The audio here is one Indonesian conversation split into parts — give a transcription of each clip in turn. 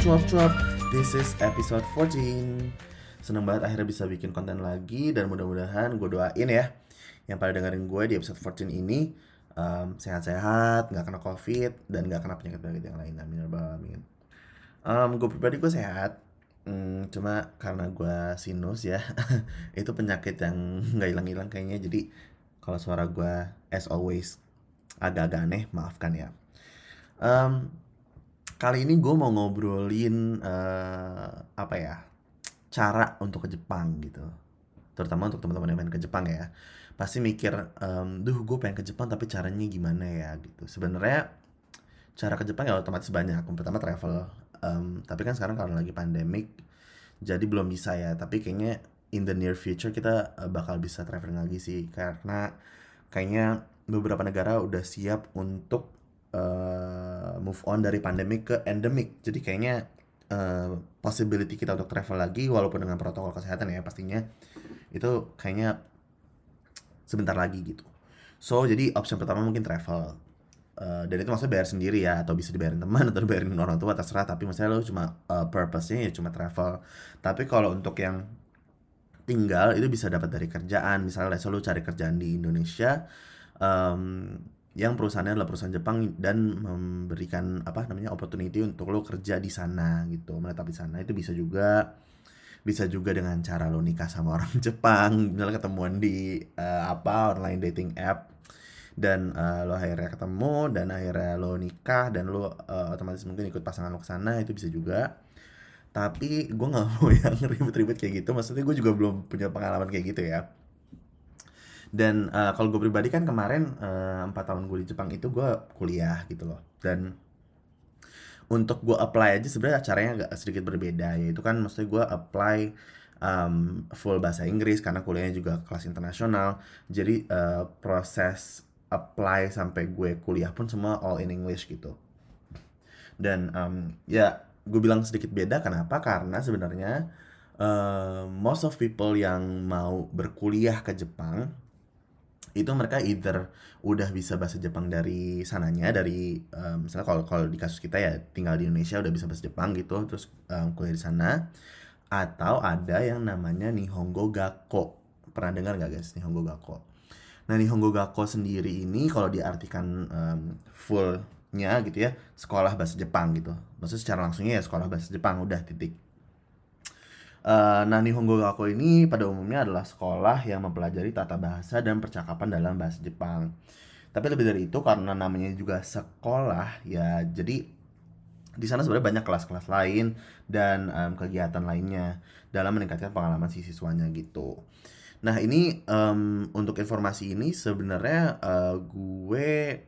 Cuap Cuap. This is episode 14. Seneng banget akhirnya bisa bikin konten lagi dan mudah-mudahan gue doain ya yang pada dengerin gue di episode 14 ini um, sehat-sehat, nggak kena covid dan nggak kena penyakit-penyakit yang lain. Amin ya alamin. Um, gue pribadi gue sehat, hmm, cuma karena gue sinus ya, itu penyakit yang nggak hilang-hilang kayaknya. Jadi kalau suara gue as always agak-agak aneh, maafkan ya. Um, kali ini gue mau ngobrolin uh, apa ya cara untuk ke Jepang gitu. Terutama untuk teman-teman yang main ke Jepang ya. Pasti mikir um, duh gue pengen ke Jepang tapi caranya gimana ya? Gitu. Sebenarnya cara ke Jepang ya otomatis banyak. Pertama travel. Um, tapi kan sekarang karena lagi pandemik jadi belum bisa ya. Tapi kayaknya in the near future kita uh, bakal bisa traveling lagi sih. Karena kayaknya beberapa negara udah siap untuk uh, move on dari pandemik ke endemic. Jadi kayaknya uh, possibility kita untuk travel lagi walaupun dengan protokol kesehatan ya pastinya itu kayaknya sebentar lagi gitu. So jadi option pertama mungkin travel. Uh, dan itu maksudnya bayar sendiri ya atau bisa dibayarin teman atau dibayarin orang tua terserah. Tapi maksudnya lo cuma uh, purpose-nya ya cuma travel. Tapi kalau untuk yang tinggal itu bisa dapat dari kerjaan. Misalnya lo cari kerjaan di Indonesia um, yang perusahaannya adalah perusahaan Jepang dan memberikan apa namanya opportunity untuk lo kerja di sana gitu menetap di sana. Itu bisa juga bisa juga dengan cara lo nikah sama orang Jepang misalnya ketemuan di uh, apa online dating app dan uh, lo akhirnya ketemu dan akhirnya lo nikah dan lo uh, otomatis mungkin ikut pasangan lo ke sana itu bisa juga. Tapi gue nggak mau yang ribet-ribet kayak gitu. Maksudnya gue juga belum punya pengalaman kayak gitu ya dan uh, kalau gue pribadi kan kemarin empat uh, tahun gue di Jepang itu gue kuliah gitu loh. Dan untuk gue apply aja sebenarnya caranya agak sedikit berbeda. Yaitu kan maksudnya gue apply um, full bahasa Inggris karena kuliahnya juga kelas internasional. Jadi uh, proses apply sampai gue kuliah pun semua all in English gitu. Dan um, ya gue bilang sedikit beda. Kenapa? Karena sebenarnya uh, most of people yang mau berkuliah ke Jepang itu mereka either udah bisa bahasa Jepang dari sananya dari um, misalnya kalau kalau di kasus kita ya tinggal di Indonesia udah bisa bahasa Jepang gitu terus um, kuliah di sana atau ada yang namanya Nihongo Gakko pernah dengar nggak guys Nihongo Gakko Nah, Nihongo Gakko sendiri ini kalau diartikan um, fullnya gitu ya, sekolah bahasa Jepang gitu. Maksudnya secara langsungnya ya sekolah bahasa Jepang, udah titik. Uh, nah, Nihongo Gakko ini pada umumnya adalah sekolah yang mempelajari tata bahasa dan percakapan dalam bahasa Jepang. Tapi lebih dari itu karena namanya juga sekolah ya, jadi di sana sebenarnya banyak kelas-kelas lain dan um, kegiatan lainnya dalam meningkatkan pengalaman si siswanya gitu. Nah ini um, untuk informasi ini sebenarnya uh, gue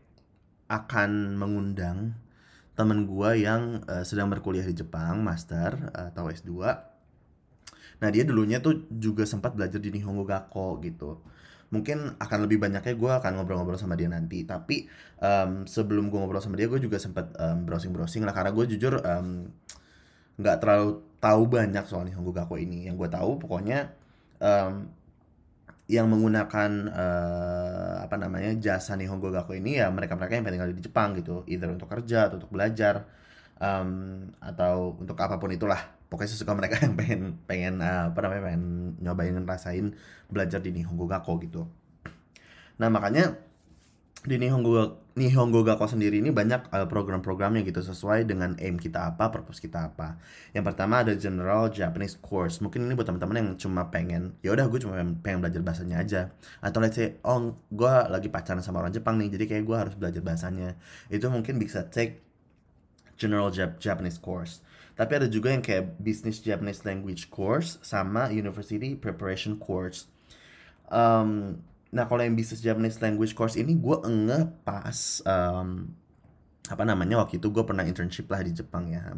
akan mengundang temen gue yang uh, sedang berkuliah di Jepang, master uh, atau S2. Nah dia dulunya tuh juga sempat belajar di Nihongo Gakko gitu. Mungkin akan lebih banyaknya gue akan ngobrol-ngobrol sama dia nanti. Tapi um, sebelum gue ngobrol sama dia, gue juga sempat um, browsing-browsing lah karena gue jujur nggak um, terlalu tahu banyak soal Nihongo Gakko ini. Yang gue tahu pokoknya um, yang menggunakan uh, apa namanya jasa Nihongo Gakko ini ya mereka-mereka yang tinggal di Jepang gitu, either untuk kerja atau untuk belajar um, atau untuk apa pun itulah. Pokoknya sesuka mereka yang pengen pengen uh, apa namanya pengen nyobain ngerasain belajar di Nihongo Gakko gitu. Nah, makanya di Nihongo Nihongo Gakko sendiri ini banyak uh, program-programnya gitu sesuai dengan aim kita apa, purpose kita apa. Yang pertama ada General Japanese Course. Mungkin ini buat teman-teman yang cuma pengen, ya udah gue cuma pengen, belajar bahasanya aja. Atau let's say, oh gue lagi pacaran sama orang Jepang nih, jadi kayak gue harus belajar bahasanya. Itu mungkin bisa take General Jap Japanese Course. Tapi ada juga yang kayak Business Japanese Language Course sama University Preparation Course. Um, Nah kalau yang bisnis Japanese language course ini gue enggak pas um, apa namanya waktu itu gue pernah internship lah di Jepang ya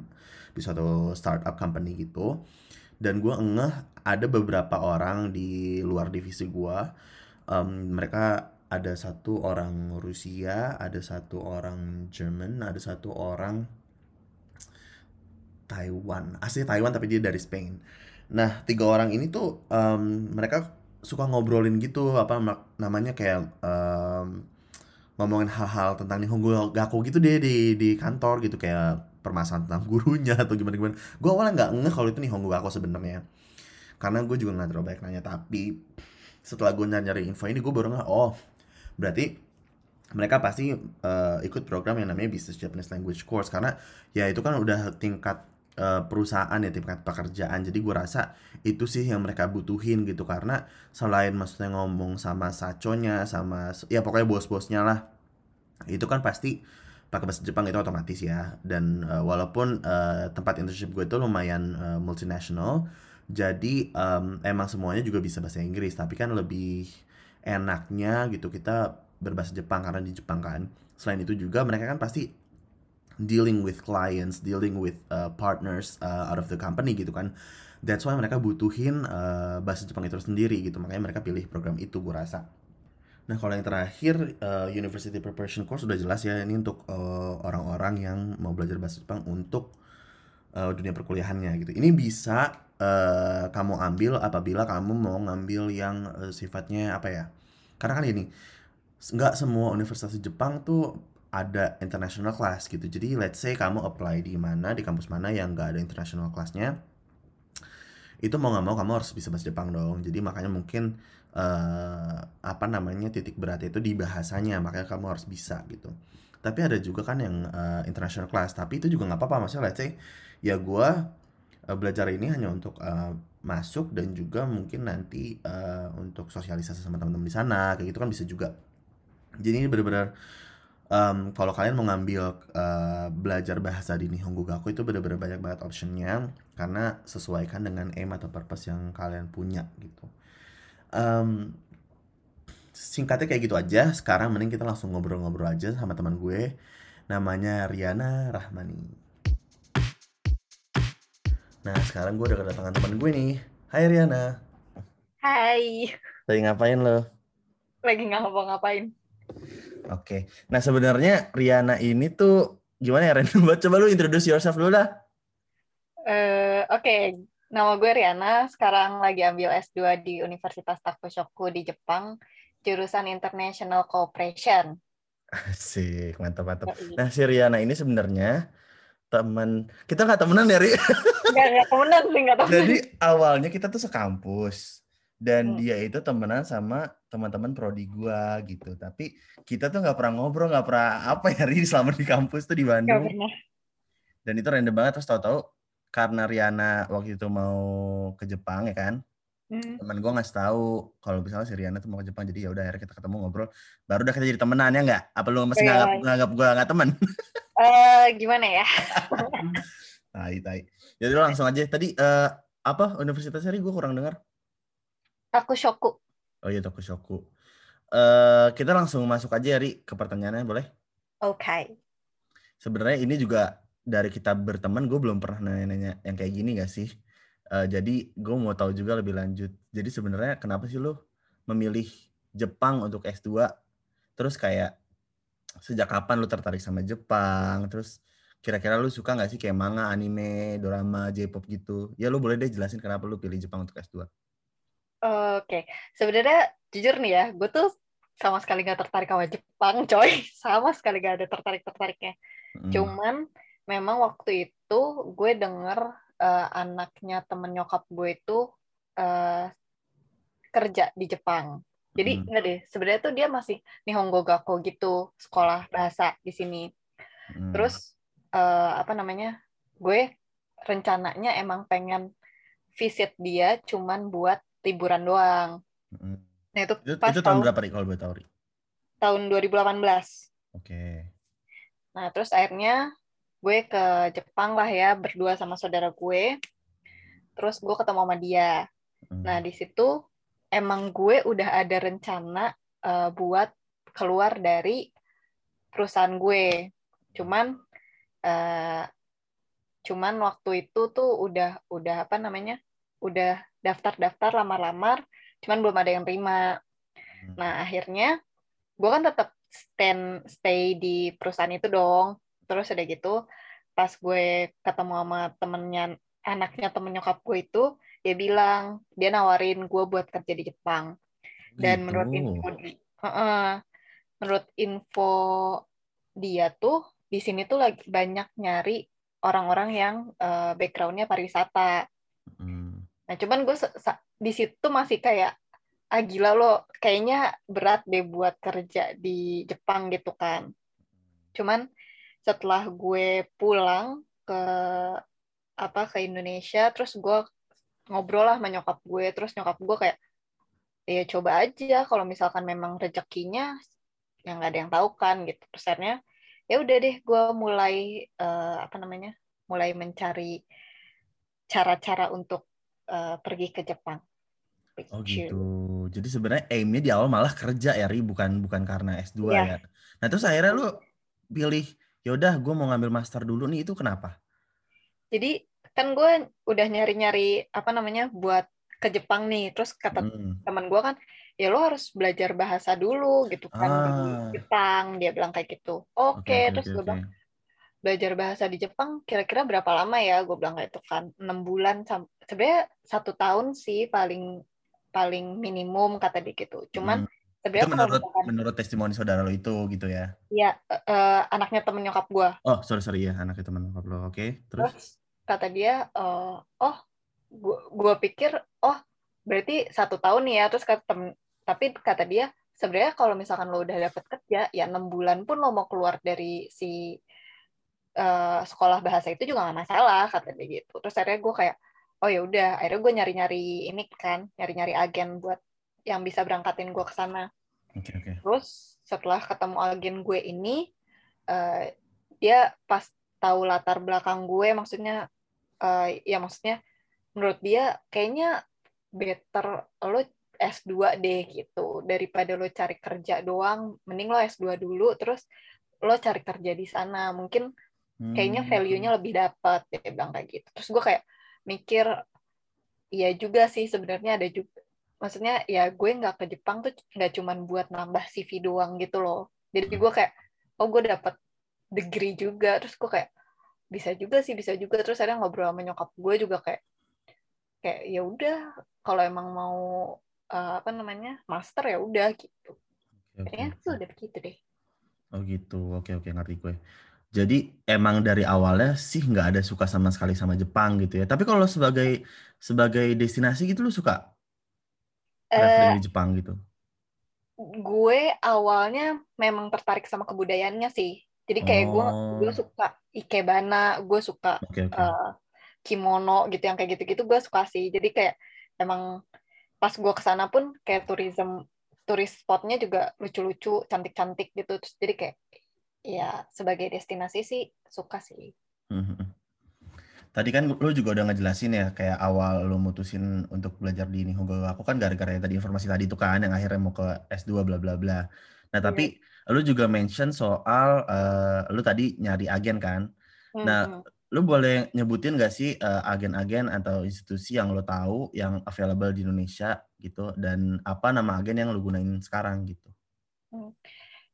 di suatu startup company gitu dan gue enggak ada beberapa orang di luar divisi gue um, mereka ada satu orang Rusia ada satu orang Jerman ada satu orang Taiwan. Asli Taiwan tapi dia dari Spain. Nah tiga orang ini tuh um, mereka suka ngobrolin gitu apa namanya kayak um, ngomongin hal-hal tentang Nihongo Gakko gitu deh di di kantor gitu kayak permasalahan tentang gurunya atau gimana gimana gue awalnya nggak ngeh kalau itu nih Honggu aku sebenarnya. Karena gue juga nggak terlalu banyak nanya tapi setelah gue nyari, nyari info ini gue baru nggak oh berarti mereka pasti uh, ikut program yang namanya Business Japanese Language Course. Karena ya itu kan udah tingkat uh, perusahaan ya tingkat pekerjaan. Jadi gue rasa itu sih yang mereka butuhin gitu. Karena selain maksudnya ngomong sama saconya sama ya pokoknya bos-bosnya lah itu kan pasti pakai bahasa Jepang itu otomatis ya. Dan uh, walaupun uh, tempat internship gue itu lumayan uh, multinational jadi um, emang semuanya juga bisa bahasa Inggris. Tapi kan lebih enaknya gitu kita berbahasa Jepang karena di Jepang kan. Selain itu juga mereka kan pasti dealing with clients, dealing with uh, partners uh, out of the company gitu kan. That's why mereka butuhin uh, bahasa Jepang itu sendiri gitu. Makanya mereka pilih program itu gue rasa. Nah kalau yang terakhir uh, University Preparation Course sudah jelas ya ini untuk uh, orang-orang yang mau belajar bahasa Jepang untuk uh, dunia perkuliahannya gitu. Ini bisa uh, kamu ambil apabila kamu mau ngambil yang uh, sifatnya apa ya? Karena kan ini nggak semua universitas Jepang tuh ada international class gitu. Jadi let's say kamu apply di mana di kampus mana yang nggak ada international classnya, itu mau nggak mau kamu harus bisa bahasa Jepang dong. Jadi makanya mungkin uh, apa namanya titik berat itu di bahasanya, makanya kamu harus bisa gitu. Tapi ada juga kan yang uh, international class, tapi itu juga nggak apa-apa. Maksudnya let's say ya gue uh, belajar ini hanya untuk uh, masuk dan juga mungkin nanti uh, untuk sosialisasi sama teman-teman di sana kayak gitu kan bisa juga jadi ini benar-benar um, kalau kalian mau ngambil uh, belajar bahasa di Nihongo Gaku itu benar-benar banyak banget optionnya karena sesuaikan dengan aim atau purpose yang kalian punya gitu. Um, singkatnya kayak gitu aja. Sekarang mending kita langsung ngobrol-ngobrol aja sama teman gue. Namanya Riana Rahmani. Nah, sekarang gue udah kedatangan teman gue nih. Hai Riana. Hai. Lagi ngapain lo? Lagi nggak ngapa-ngapain. Oke. Nah, sebenarnya Riana ini tuh gimana ya Ren? Coba lu introduce yourself dulu lah. Uh, Oke, okay. nama gue Riana. Sekarang lagi ambil S2 di Universitas Takushoku di Jepang, jurusan International Cooperation. Asik, mantap mantap. Nah, si Riana ini sebenarnya teman kita nggak temenan ya, Ri? Nggak, nggak temenan sih, nggak temenan. Jadi awalnya kita tuh sekampus dan hmm. dia itu temenan sama teman-teman prodi gua gitu. Tapi kita tuh nggak pernah ngobrol nggak pernah apa ya Ri selama di kampus tuh di Bandung. dan itu random banget terus tahu-tahu karena Riana waktu itu mau ke Jepang ya kan? Hmm. teman gue ngasih tahu kalau misalnya si Riana tuh mau ke Jepang jadi ya udah akhirnya kita ketemu ngobrol baru udah kita jadi temenan ya nggak? Apa lu masih nganggap yeah. nganggap gue nggak teman uh, gimana ya? Tai tai. Jadi langsung aja. Tadi uh, apa universitasnya gue kurang dengar. Takushoku. Oh iya Takushoku. Uh, kita langsung masuk aja Ri ke pertanyaannya boleh? Oke. Okay. Sebenarnya ini juga dari kita berteman gue belum pernah nanya-nanya yang kayak gini gak sih? Uh, jadi gue mau tahu juga lebih lanjut. Jadi sebenarnya kenapa sih lo memilih Jepang untuk S2? Terus kayak sejak kapan lu tertarik sama Jepang? Terus kira-kira lu suka gak sih kayak manga, anime, drama, J-pop gitu? Ya lu boleh deh jelasin kenapa lu pilih Jepang untuk S2. Oke, sebenarnya jujur nih ya, gue tuh sama sekali gak tertarik sama Jepang, coy. Sama sekali gak ada tertarik-tertariknya. Hmm. Cuman memang waktu itu gue denger uh, anaknya temen nyokap gue itu uh, kerja di Jepang. Jadi hmm. enggak deh, sebenarnya tuh dia masih Nihongo Gakko gitu, sekolah bahasa di sini. Hmm. Terus uh, apa namanya? Gue rencananya emang pengen visit dia cuman buat liburan doang. Mm. Nah itu, itu pas itu tahun, tahun berapa nih kalau boleh tahu Tahun 2018. Oke. Okay. Nah terus akhirnya gue ke Jepang lah ya berdua sama saudara gue. Terus gue ketemu sama dia. Mm. Nah di situ emang gue udah ada rencana uh, buat keluar dari perusahaan gue. Cuman uh, cuman waktu itu tuh udah udah apa namanya? udah daftar-daftar lamar-lamar, cuman belum ada yang terima. Hmm. Nah, akhirnya gue kan tetap stand stay di perusahaan itu dong. Terus udah gitu, pas gue ketemu sama temennya, anaknya temen nyokap gue itu, dia bilang, dia nawarin gue buat kerja di Jepang. Dan gitu. menurut info uh -uh, menurut info dia tuh di sini tuh lagi banyak nyari orang-orang yang uh, backgroundnya pariwisata. Hmm. Nah, cuman gue di situ masih kayak ah gila lo kayaknya berat deh buat kerja di Jepang gitu kan. Cuman setelah gue pulang ke apa ke Indonesia terus gue ngobrol lah sama nyokap gue terus nyokap gue kayak ya coba aja kalau misalkan memang rezekinya yang nggak ada yang tahu kan gitu terus ya udah deh gue mulai uh, apa namanya mulai mencari cara-cara untuk uh, pergi ke Jepang. Oh gitu. Jadi sebenarnya aimnya di awal malah kerja ya, Ri, bukan bukan karena S2 yeah. ya. Nah terus akhirnya lu pilih, ya udah gue mau ngambil master dulu nih, itu kenapa? Jadi kan gue udah nyari-nyari apa namanya buat ke Jepang nih, terus kata hmm. teman gue kan, ya lo harus belajar bahasa dulu gitu kan ah. di Jepang dia bilang kayak gitu oke okay, okay, terus okay, gue okay. Belajar bahasa di Jepang kira-kira berapa lama ya gue bilang kayak itu kan enam bulan sebenarnya satu tahun sih paling paling minimum kata dia gitu cuman hmm. Sebenarnya menurut misalkan, menurut testimoni saudara lo itu gitu ya? Iya, uh, anaknya temen nyokap gue. Oh, sorry sorry ya, anaknya temen nyokap lo. Oke, okay, terus? terus kata dia, uh, oh, gue pikir, oh, berarti satu tahun nih ya. Terus kata temen, tapi kata dia sebenarnya kalau misalkan lo udah dapet kerja ya enam bulan pun lo mau keluar dari si uh, sekolah bahasa itu juga nggak masalah kata dia gitu terus akhirnya gue kayak oh ya udah akhirnya gue nyari nyari ini kan nyari nyari agen buat yang bisa berangkatin gue ke sana okay, okay. terus setelah ketemu agen gue ini uh, dia pas tahu latar belakang gue maksudnya uh, ya maksudnya menurut dia kayaknya better lo S2 deh gitu. Daripada lo cari kerja doang, mending lo S2 dulu terus lo cari kerja di sana. Mungkin kayaknya hmm. value-nya lebih dapat dia bilang kayak gitu. Terus gue kayak mikir iya juga sih sebenarnya ada juga maksudnya ya gue nggak ke Jepang tuh nggak cuman buat nambah CV doang gitu loh. Jadi gue kayak oh gue dapat degree juga terus gue kayak bisa juga sih bisa juga terus ada ngobrol sama nyokap gue juga kayak kayak ya udah kalau emang mau uh, apa namanya master ya udah gitu okay, kayaknya okay. tuh udah begitu deh oh gitu oke okay, oke okay, ngerti gue jadi emang dari awalnya sih nggak ada suka sama sekali sama Jepang gitu ya. Tapi kalau sebagai sebagai destinasi gitu lu suka traveling uh, di Jepang gitu? gue awalnya memang tertarik sama kebudayaannya sih. Jadi kayak oh. gue gue suka ikebana gue suka okay, okay. Uh, kimono gitu yang kayak gitu-gitu gue suka sih. Jadi kayak emang pas gue ke sana pun kayak tourism turis spotnya juga lucu-lucu cantik-cantik gitu. Terus jadi kayak ya sebagai destinasi sih suka sih mm-hmm. tadi kan lu juga udah ngejelasin ya kayak awal lu mutusin untuk belajar di Nihongo aku kan gara-gara tadi informasi tadi itu kan yang akhirnya mau ke S2 bla bla bla nah tapi yeah. lu juga mention soal uh, lu tadi nyari agen kan nah mm-hmm lu boleh nyebutin gak sih uh, agen-agen atau institusi yang lo tahu yang available di Indonesia gitu dan apa nama agen yang lo gunain sekarang gitu? Hmm.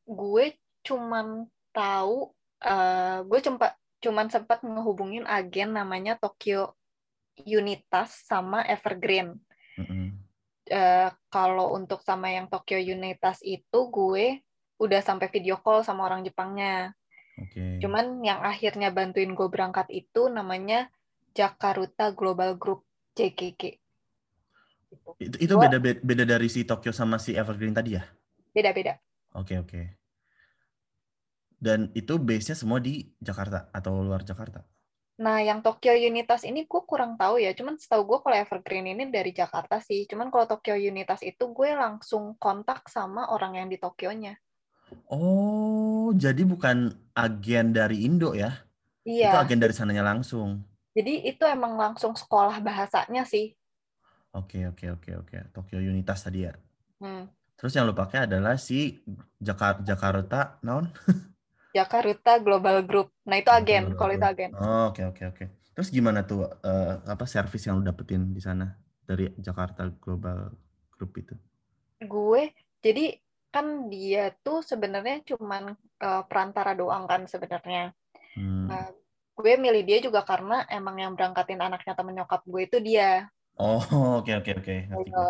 Gue cuman tahu, uh, gue cempat cuman sempat ngehubungin agen namanya Tokyo Unitas sama Evergreen. Mm -hmm. uh, kalau untuk sama yang Tokyo Unitas itu gue udah sampai video call sama orang Jepangnya. Okay. Cuman yang akhirnya bantuin gue berangkat itu namanya Jakarta Global Group JGG. Gitu. Itu, itu beda beda dari si Tokyo sama si Evergreen tadi ya? Beda-beda. Oke okay, oke. Okay. Dan itu base-nya semua di Jakarta atau luar Jakarta? Nah, yang Tokyo Unitas ini gue kurang tahu ya. Cuman setahu gue kalau Evergreen ini dari Jakarta sih. Cuman kalau Tokyo Unitas itu gue langsung kontak sama orang yang di Tokyo-nya. Oh, jadi bukan agen dari Indo ya? Iya. Itu agen dari sananya langsung. Jadi itu emang langsung sekolah bahasanya sih. Oke, oke, oke, oke. Tokyo Unitas tadi ya. Hmm. Terus yang lo pakai adalah si Jakarta, Jakarta non? Jakarta Global Group. Nah, itu agen, kalau itu agen. Oh, oke, oke, oke. Terus gimana tuh uh, apa service yang lo dapetin di sana dari Jakarta Global Group itu? Gue jadi kan dia tuh sebenarnya cuman uh, perantara doang kan sebenarnya. Hmm. Uh, gue milih dia juga karena emang yang berangkatin anaknya temen nyokap gue itu dia. Oh oke oke oke. Gitu.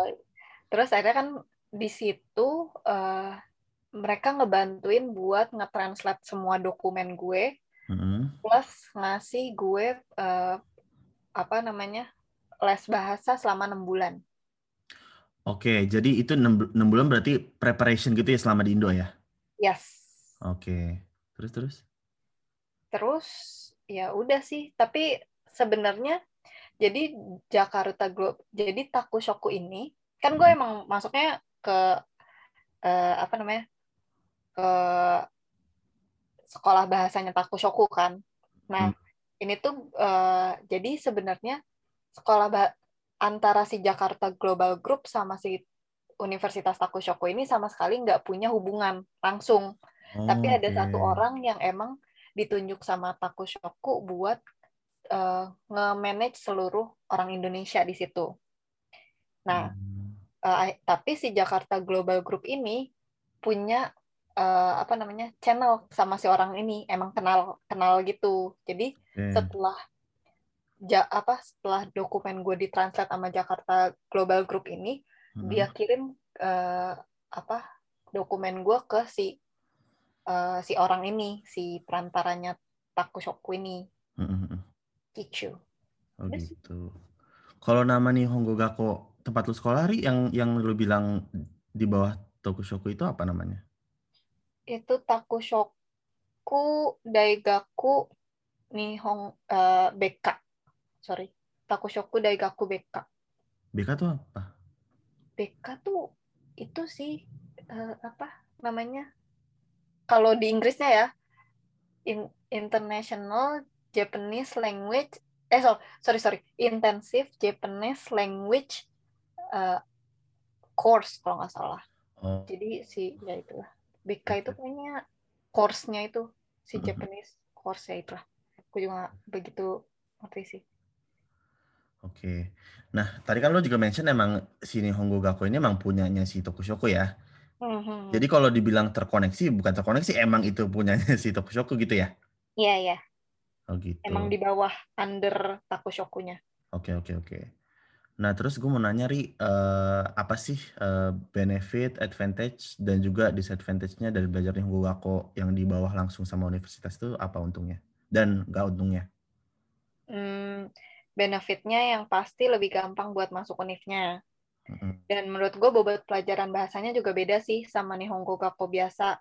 Terus akhirnya kan di situ uh, mereka ngebantuin buat nge-translate semua dokumen gue Mm-hmm. plus ngasih gue uh, apa namanya les bahasa selama enam bulan. Oke, jadi itu enam bulan berarti preparation gitu ya selama di Indo ya? Yes. Oke, terus terus? Terus ya udah sih, tapi sebenarnya jadi Jakarta Globe, jadi Takushoku ini kan gue emang masuknya ke uh, apa namanya ke sekolah bahasanya Takushoku kan. Nah hmm. ini tuh uh, jadi sebenarnya sekolah bah antara si Jakarta Global Group sama si Universitas Takushoku ini sama sekali nggak punya hubungan langsung. Oh, Tapi ada okay. satu orang yang emang ditunjuk sama Takushoku buat uh, nge-manage seluruh orang Indonesia di situ. Nah, hmm. uh, tapi si Jakarta Global Group ini punya uh, apa namanya channel sama si orang ini emang kenal kenal gitu. Jadi hmm. setelah ja, apa setelah dokumen gue ditranslate sama Jakarta Global Group ini hmm. dia kirim uh, apa dokumen gue ke si uh, si orang ini si perantaranya Takushoku ini hmm. Kichu oh gitu kalau nama nih Honggo Gakko tempat lu sekolah ri yang yang lu bilang di bawah Takushoku itu apa namanya itu Takushoku Daigaku Nihong uh, BK sorry. Takushoku Daigaku BK BK tuh apa? BK tuh itu sih uh, apa namanya? Kalau di Inggrisnya ya in, International Japanese Language eh so, sorry sorry. Intensive Japanese Language uh, course kalau nggak salah. Oh. jadi si ya itulah BK itu kayaknya course-nya itu si Japanese course ya itulah aku juga begitu ngerti sih Oke. Nah, tadi kan lo juga mention emang si Nihongo Gakko ini emang punyanya si Tokushoku ya. Mm-hmm. Jadi kalau dibilang terkoneksi, bukan terkoneksi, emang itu punyanya si Tokushoku gitu ya? Iya, iya. Oh gitu. Emang di bawah under Takushokunya. Oke, oke, oke. Nah, terus gue mau nanya, Ri, uh, apa sih uh, benefit, advantage, dan juga disadvantage-nya dari belajar Nihongo Gakko yang di bawah langsung sama universitas itu apa untungnya? Dan nggak untungnya? Hmm, benefitnya yang pasti lebih gampang buat masuk univnya. Dan menurut gue bobot pelajaran bahasanya juga beda sih sama Nihongo Gakko biasa.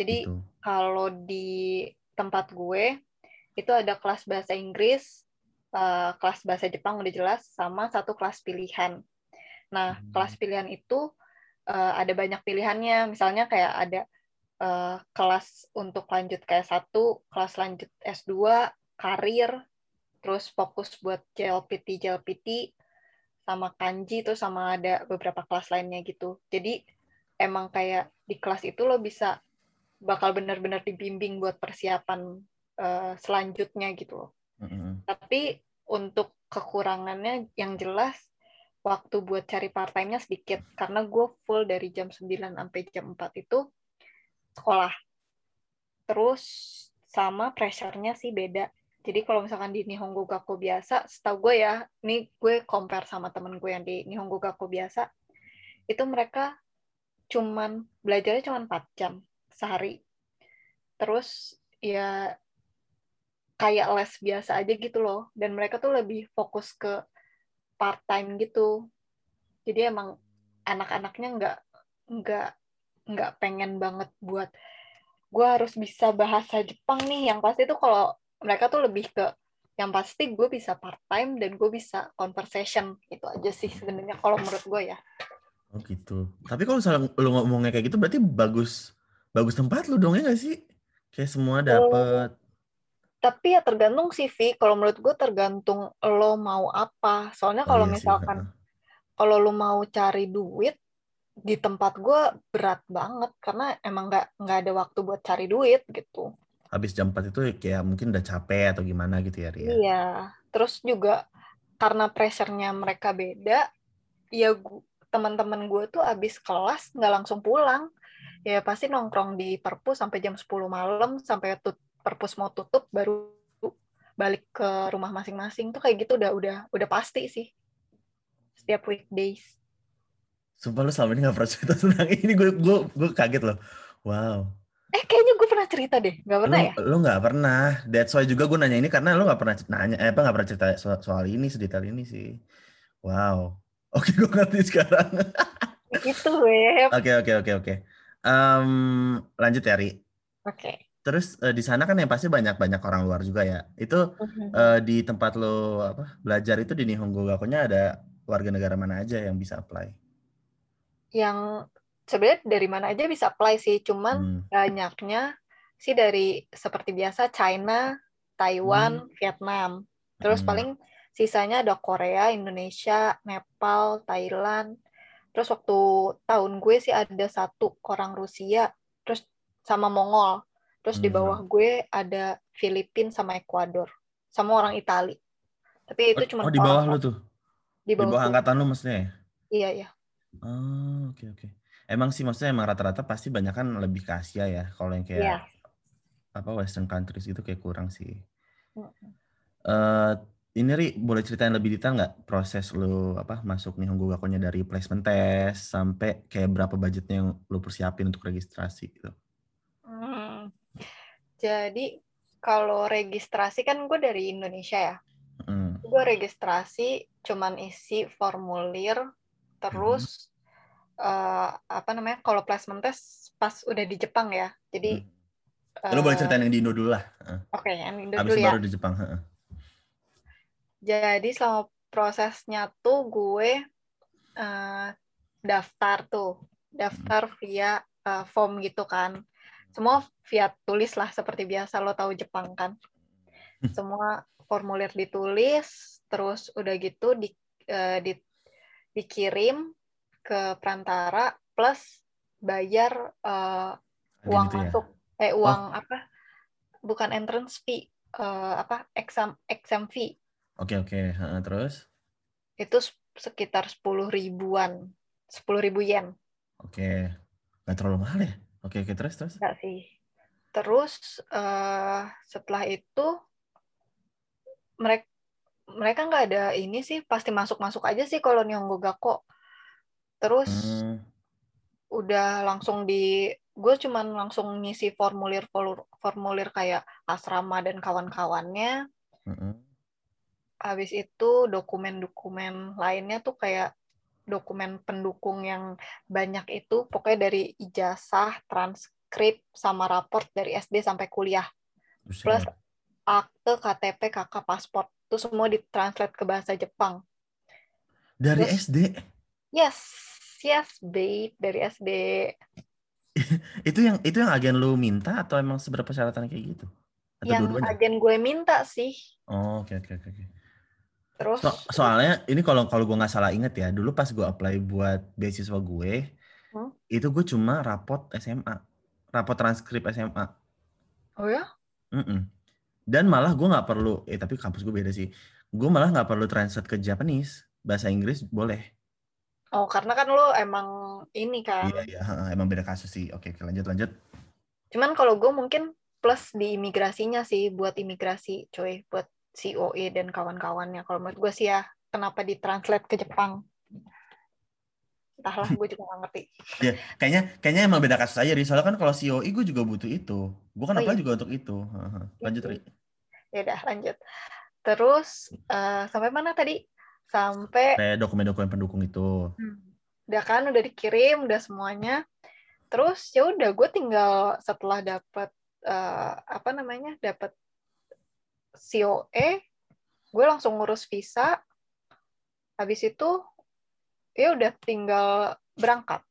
Jadi gitu. kalau di tempat gue itu ada kelas bahasa Inggris, uh, kelas bahasa Jepang udah jelas, sama satu kelas pilihan. Nah, hmm. kelas pilihan itu uh, ada banyak pilihannya. Misalnya kayak ada uh, kelas untuk lanjut kayak satu, kelas lanjut S2, karir, terus fokus buat JLPT JLPT sama kanji tuh sama ada beberapa kelas lainnya gitu jadi emang kayak di kelas itu lo bisa bakal benar-benar dibimbing buat persiapan uh, selanjutnya gitu loh mm-hmm. tapi untuk kekurangannya yang jelas waktu buat cari part time-nya sedikit karena gue full dari jam 9 sampai jam 4 itu sekolah terus sama pressure-nya sih beda jadi kalau misalkan di Nihongo Gakko biasa, setahu gue ya, ini gue compare sama temen gue yang di Nihongo Gakko biasa, itu mereka cuman belajarnya cuman 4 jam sehari. Terus ya kayak les biasa aja gitu loh. Dan mereka tuh lebih fokus ke part time gitu. Jadi emang anak-anaknya nggak nggak nggak pengen banget buat gue harus bisa bahasa Jepang nih. Yang pasti tuh kalau mereka tuh lebih ke yang pasti gue bisa part time dan gue bisa conversation itu aja sih sebenarnya kalau menurut gue ya oh gitu tapi kalau misalnya lu ngomongnya kayak gitu berarti bagus bagus tempat lu dong ya gak sih kayak semua dapet oh, tapi ya tergantung sih Vi. Kalau menurut gue tergantung lo mau apa. Soalnya kalau oh, iya misalkan kalau lo mau cari duit di tempat gue berat banget. Karena emang nggak nggak ada waktu buat cari duit gitu. Habis jam 4 itu kayak mungkin udah capek atau gimana gitu ya Ria. Iya, terus juga karena pressure-nya mereka beda, ya teman-teman gue tuh habis kelas nggak langsung pulang. Ya pasti nongkrong di perpus sampai jam 10 malam sampai perpus mau tutup baru balik ke rumah masing-masing tuh kayak gitu udah udah udah pasti sih setiap weekdays. Sumpah lu selama ini gak pernah cerita tentang ini gue gue gue kaget loh. Wow. Eh kayaknya gue pernah cerita deh, nggak pernah lu, ya? Lu nggak pernah. That's why juga gue nanya ini karena lu nggak pernah nanya, eh, apa nggak pernah cerita soal, soal ini sedetail ini sih. Wow. Oke, gue ngerti sekarang. Itu web. Oke, oke, oke, oke. lanjut ya, Ri. Oke. Okay. Terus uh, di sana kan yang pasti banyak-banyak orang luar juga ya. Itu uh, di tempat lo apa belajar itu di Nihongo Gakonya ada warga negara mana aja yang bisa apply? Yang sebenarnya dari mana aja bisa apply sih, cuman hmm. banyaknya sih dari seperti biasa China, Taiwan, hmm. Vietnam. Terus hmm. paling sisanya ada Korea, Indonesia, Nepal, Thailand. Terus waktu tahun gue sih ada satu orang Rusia, terus sama Mongol. Terus hmm. di bawah gue ada Filipina sama Ekuador, sama orang Itali. Tapi itu oh, cuma Oh, di bawah lu tuh. Di bawah, di bawah angkatan lu maksudnya ya? Iya, iya. Oh, oke okay, oke. Okay. Emang sih maksudnya emang rata-rata pasti banyak kan lebih ke Asia ya. Kalau yang kayak yeah. apa Western countries itu kayak kurang sih. Uh, ini Ri, boleh ceritain lebih detail nggak proses lu apa masuk nih Honggo Gakonya dari placement test sampai kayak berapa budgetnya yang lu persiapin untuk registrasi gitu? Jadi kalau registrasi kan gue dari Indonesia ya. Hmm. Gue registrasi cuman isi formulir terus uh, apa namanya kalau placement test pas udah di Jepang ya jadi hmm. lu boleh ceritain yang di Indo dulu lah oke okay, yang Indo Habis dulu baru ya di Jepang jadi selama prosesnya tuh gue uh, daftar tuh daftar hmm. via uh, form gitu kan semua via tulis lah seperti biasa lo tahu Jepang kan hmm. semua formulir ditulis terus udah gitu di, uh, di dikirim ke perantara plus bayar uh, uang gitu ya? masuk eh oh. uang oh. apa bukan entrance fee uh, apa exam exam fee oke okay, oke okay. terus itu sekitar sepuluh ribuan sepuluh ribu yen oke okay. nggak terlalu mahal ya oke okay, oke okay. terus terus nggak sih terus uh, setelah itu mereka mereka nggak ada ini sih pasti masuk masuk aja sih kalau Nihongo Gakko terus hmm. udah langsung di gue cuman langsung ngisi formulir formulir kayak asrama dan kawan-kawannya hmm. habis itu dokumen-dokumen lainnya tuh kayak dokumen pendukung yang banyak itu pokoknya dari ijazah transkrip sama raport dari SD sampai kuliah. Plus akte KTP kakak paspor itu semua ditranslate ke bahasa Jepang. Dari Terus, SD yes yes babe dari SD itu yang itu yang agen lu minta atau emang seberapa persyaratan kayak gitu? Atau yang dua agen gue minta sih. Oh oke oke oke terus so, soalnya ini kalau kalau gue nggak salah inget ya dulu pas gue apply buat beasiswa gue hmm? itu gue cuma rapot SMA rapot transkrip SMA oh ya mm -mm. dan malah gue nggak perlu eh tapi kampus gue beda sih gue malah nggak perlu translate ke Japanese bahasa Inggris boleh Oh, karena kan lo emang ini kan. Iya, iya, emang beda kasus sih. Oke, oke, lanjut, lanjut. Cuman kalau gue mungkin plus di imigrasinya sih, buat imigrasi, coy, buat COE dan kawan-kawannya. Kalau menurut gue sih ya, kenapa ditranslate ke Jepang? Entahlah, gue juga gak ngerti. Iya, kayaknya kayaknya emang beda kasus aja, Ri. Soalnya kan kalau COE gue juga butuh itu. Gue kan oh, iya. juga untuk itu. Lanjut, Ri. Ya udah, lanjut. Terus, uh, sampai mana tadi? sampai dokumen-dokumen pendukung itu. Hmm. Udah kan, udah dikirim, udah semuanya. Terus ya udah gue tinggal setelah dapat uh, apa namanya dapat COE, gue langsung ngurus visa. Habis itu ya udah tinggal berangkat.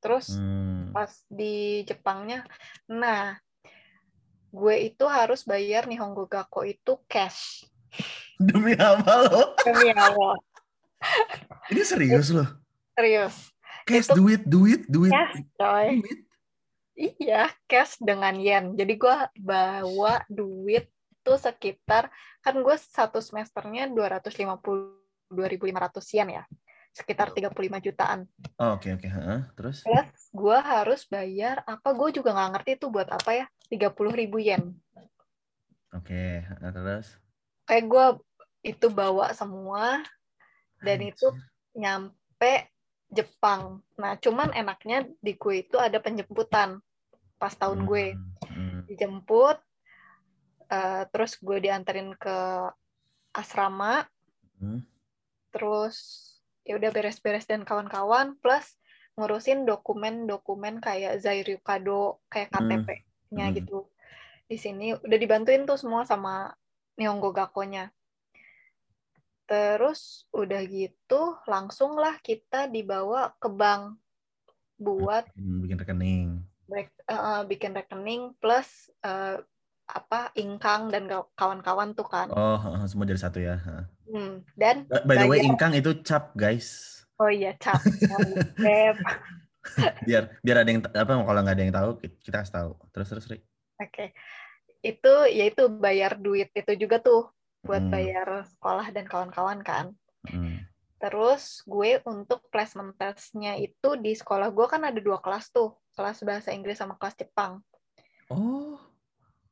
Terus hmm. pas di Jepangnya, nah gue itu harus bayar nih Honggo Gakko itu cash. Demi apa lo? Demi apa? Ini serius loh? Serius. Cash, itu duit, duit, duit. Cash, coy. Duit. Iya, cash dengan yen. Jadi gue bawa duit tuh sekitar, kan gue satu semesternya 250 2.500 yen ya. Sekitar 35 jutaan. Oh, oke, okay, oke. Okay. Huh? Terus? Plus, gue harus bayar, apa gue juga nggak ngerti itu buat apa ya, 30 ribu yen. Oke, okay. terus? kayak gue itu bawa semua dan itu nyampe Jepang. Nah, cuman enaknya di gue itu ada penjemputan. pas tahun gue Hmm. dijemput eh, terus gue dianterin ke asrama Hmm. terus ya udah beres-beres dan kawan-kawan plus ngurusin dokumen-dokumen kayak Zairi Kado kayak Hmm. KTP-nya Hmm. gitu di sini udah dibantuin tuh semua sama Nihongo Gakko-nya terus udah gitu langsung lah kita dibawa ke bank buat Hmm, bikin rekening. break- eh, bikin rekening plus eh, apa ingkang dan kawan-kawan tuh kan Oh, semua jadi satu ya. Hmm, dan By the way, ingkang itu cap, guys. oh iya cap. Biar biar ada yang apa kalau nggak ada yang tahu kita kasih tahu. Terus terus, Ri. Oke. Itu yaitu bayar duit itu juga tuh buat Hmm. bayar sekolah dan kawan-kawan kan. Hmm. Terus gue untuk placement testnya itu di sekolah gue kan ada dua kelas tuh, kelas bahasa Inggris sama kelas Jepang. Oh,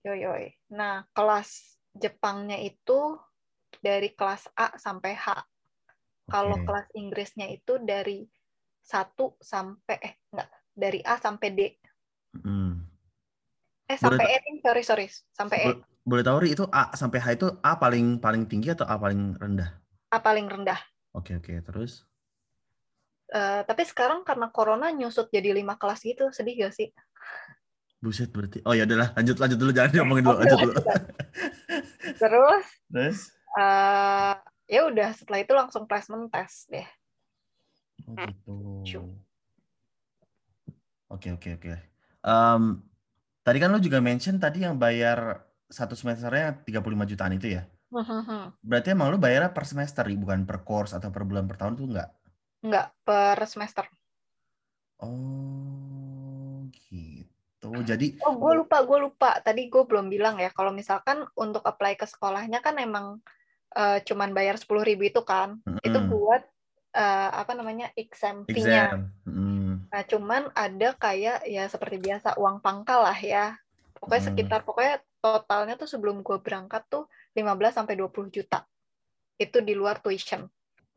Yoi yoi. Nah, kelas Jepangnya itu dari kelas A sampai H. Kalau oke. kelas Inggrisnya itu dari 1 sampai eh enggak, dari A sampai D. Hmm. Eh Boleh sampai E, nih, sorry sorry, sampai E. Bo- Boleh tahu Ri itu A sampai H itu A paling paling tinggi atau A paling rendah? A paling rendah. Oke oke terus. Eh, tapi sekarang karena corona nyusut jadi lima kelas gitu, sedih gak sih? Buset berarti. Oh ya udahlah lanjut lanjut dulu jangan diomongin dulu lanjut dulu. Terus Terus? eh ya udah setelah itu langsung placement test deh. Oh gitu. Oke oke oke. Tadi kan lu juga mention tadi yang bayar satu semesternya 35 jutaan itu ya? Berarti emang lu bayarnya per semester, bukan per course atau per bulan per tahun tuh enggak? Enggak per semester. Oh gitu. Jadi Oh, gue lupa, gue lupa. Tadi gue belum bilang ya, kalau misalkan untuk apply ke sekolahnya kan emang eh, cuman bayar 10.000 ribu itu kan. Itu mm, buat eh, apa namanya exam fee-nya. exam. Mm, Nah, cuman ada kayak ya seperti biasa uang pangkal lah ya. Pokoknya Hmm. sekitar pokoknya totalnya tuh sebelum gue berangkat tuh 15 sampai 20 juta. Itu di luar tuition.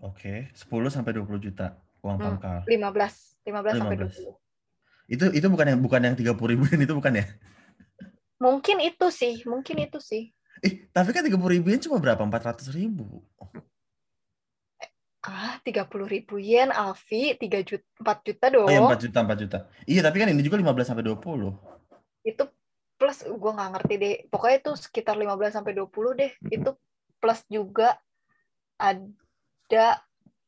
Oke, 10 sampai 20 juta uang Hmm. pangkal. 15, 15 sampai 15. 20. Itu itu bukan yang bukan yang 30 ribuan itu bukan ya? Mungkin itu sih, mungkin itu sih. Eh, tapi kan 30 ribuan cuma berapa? 400 ribu. Ah, 30 ribu yen, Alfi, 3 juta, 4 juta dong. Oh ya 4 juta, 4 juta. Iya, tapi kan ini juga 15 sampai 20. Itu plus, gue nggak ngerti deh. Pokoknya itu sekitar 15 sampai 20 deh. Itu plus juga ada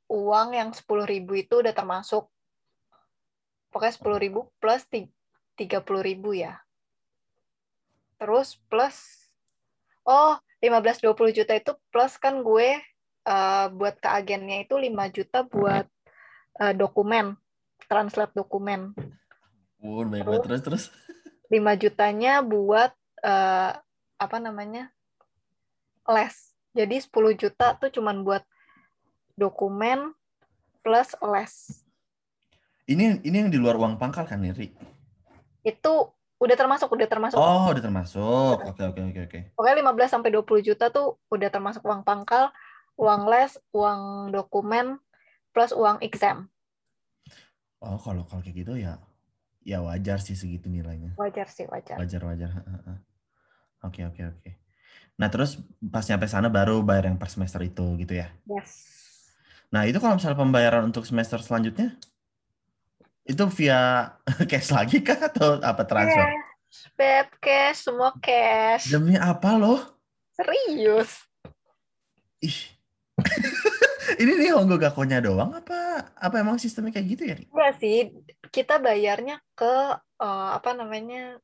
uang yang 10 ribu itu udah termasuk. Pokoknya 10 ribu plus ti- 30 ribu ya. Terus plus, oh 15-20 juta itu plus kan gue eh, buat ke agennya itu 5 juta buat eh, dokumen, translate dokumen. Banyak banget terus terus. 5 jutanya buat eh, apa namanya? les. Jadi 10 juta tuh cuman buat dokumen plus les. Ini ini yang di luar uang pangkal kan, Ri? Itu udah termasuk, udah termasuk. Oh, udah termasuk. Oke, oke, oke, oke. Pokoknya 15 sampai 20 juta tuh udah termasuk uang pangkal, uang les, uang dokumen plus uang exam. Oh, kalau kalau kayak gitu ya ya wajar sih segitu nilainya. Wajar sih, wajar. Wajar, wajar. Oke, oke, oke. Nah, terus pas nyampe sana baru bayar yang per semester itu gitu ya. Yes. Nah, itu kalau misalnya pembayaran untuk semester selanjutnya itu via cash lagi kah atau apa transfer? Cash, beb, cash, semua cash. Demi apa loh? Serius. Ih. Ini nih Honggo Gakonya doang apa apa emang sistemnya kayak gitu ya? Enggak sih, kita bayarnya ke eh, apa namanya?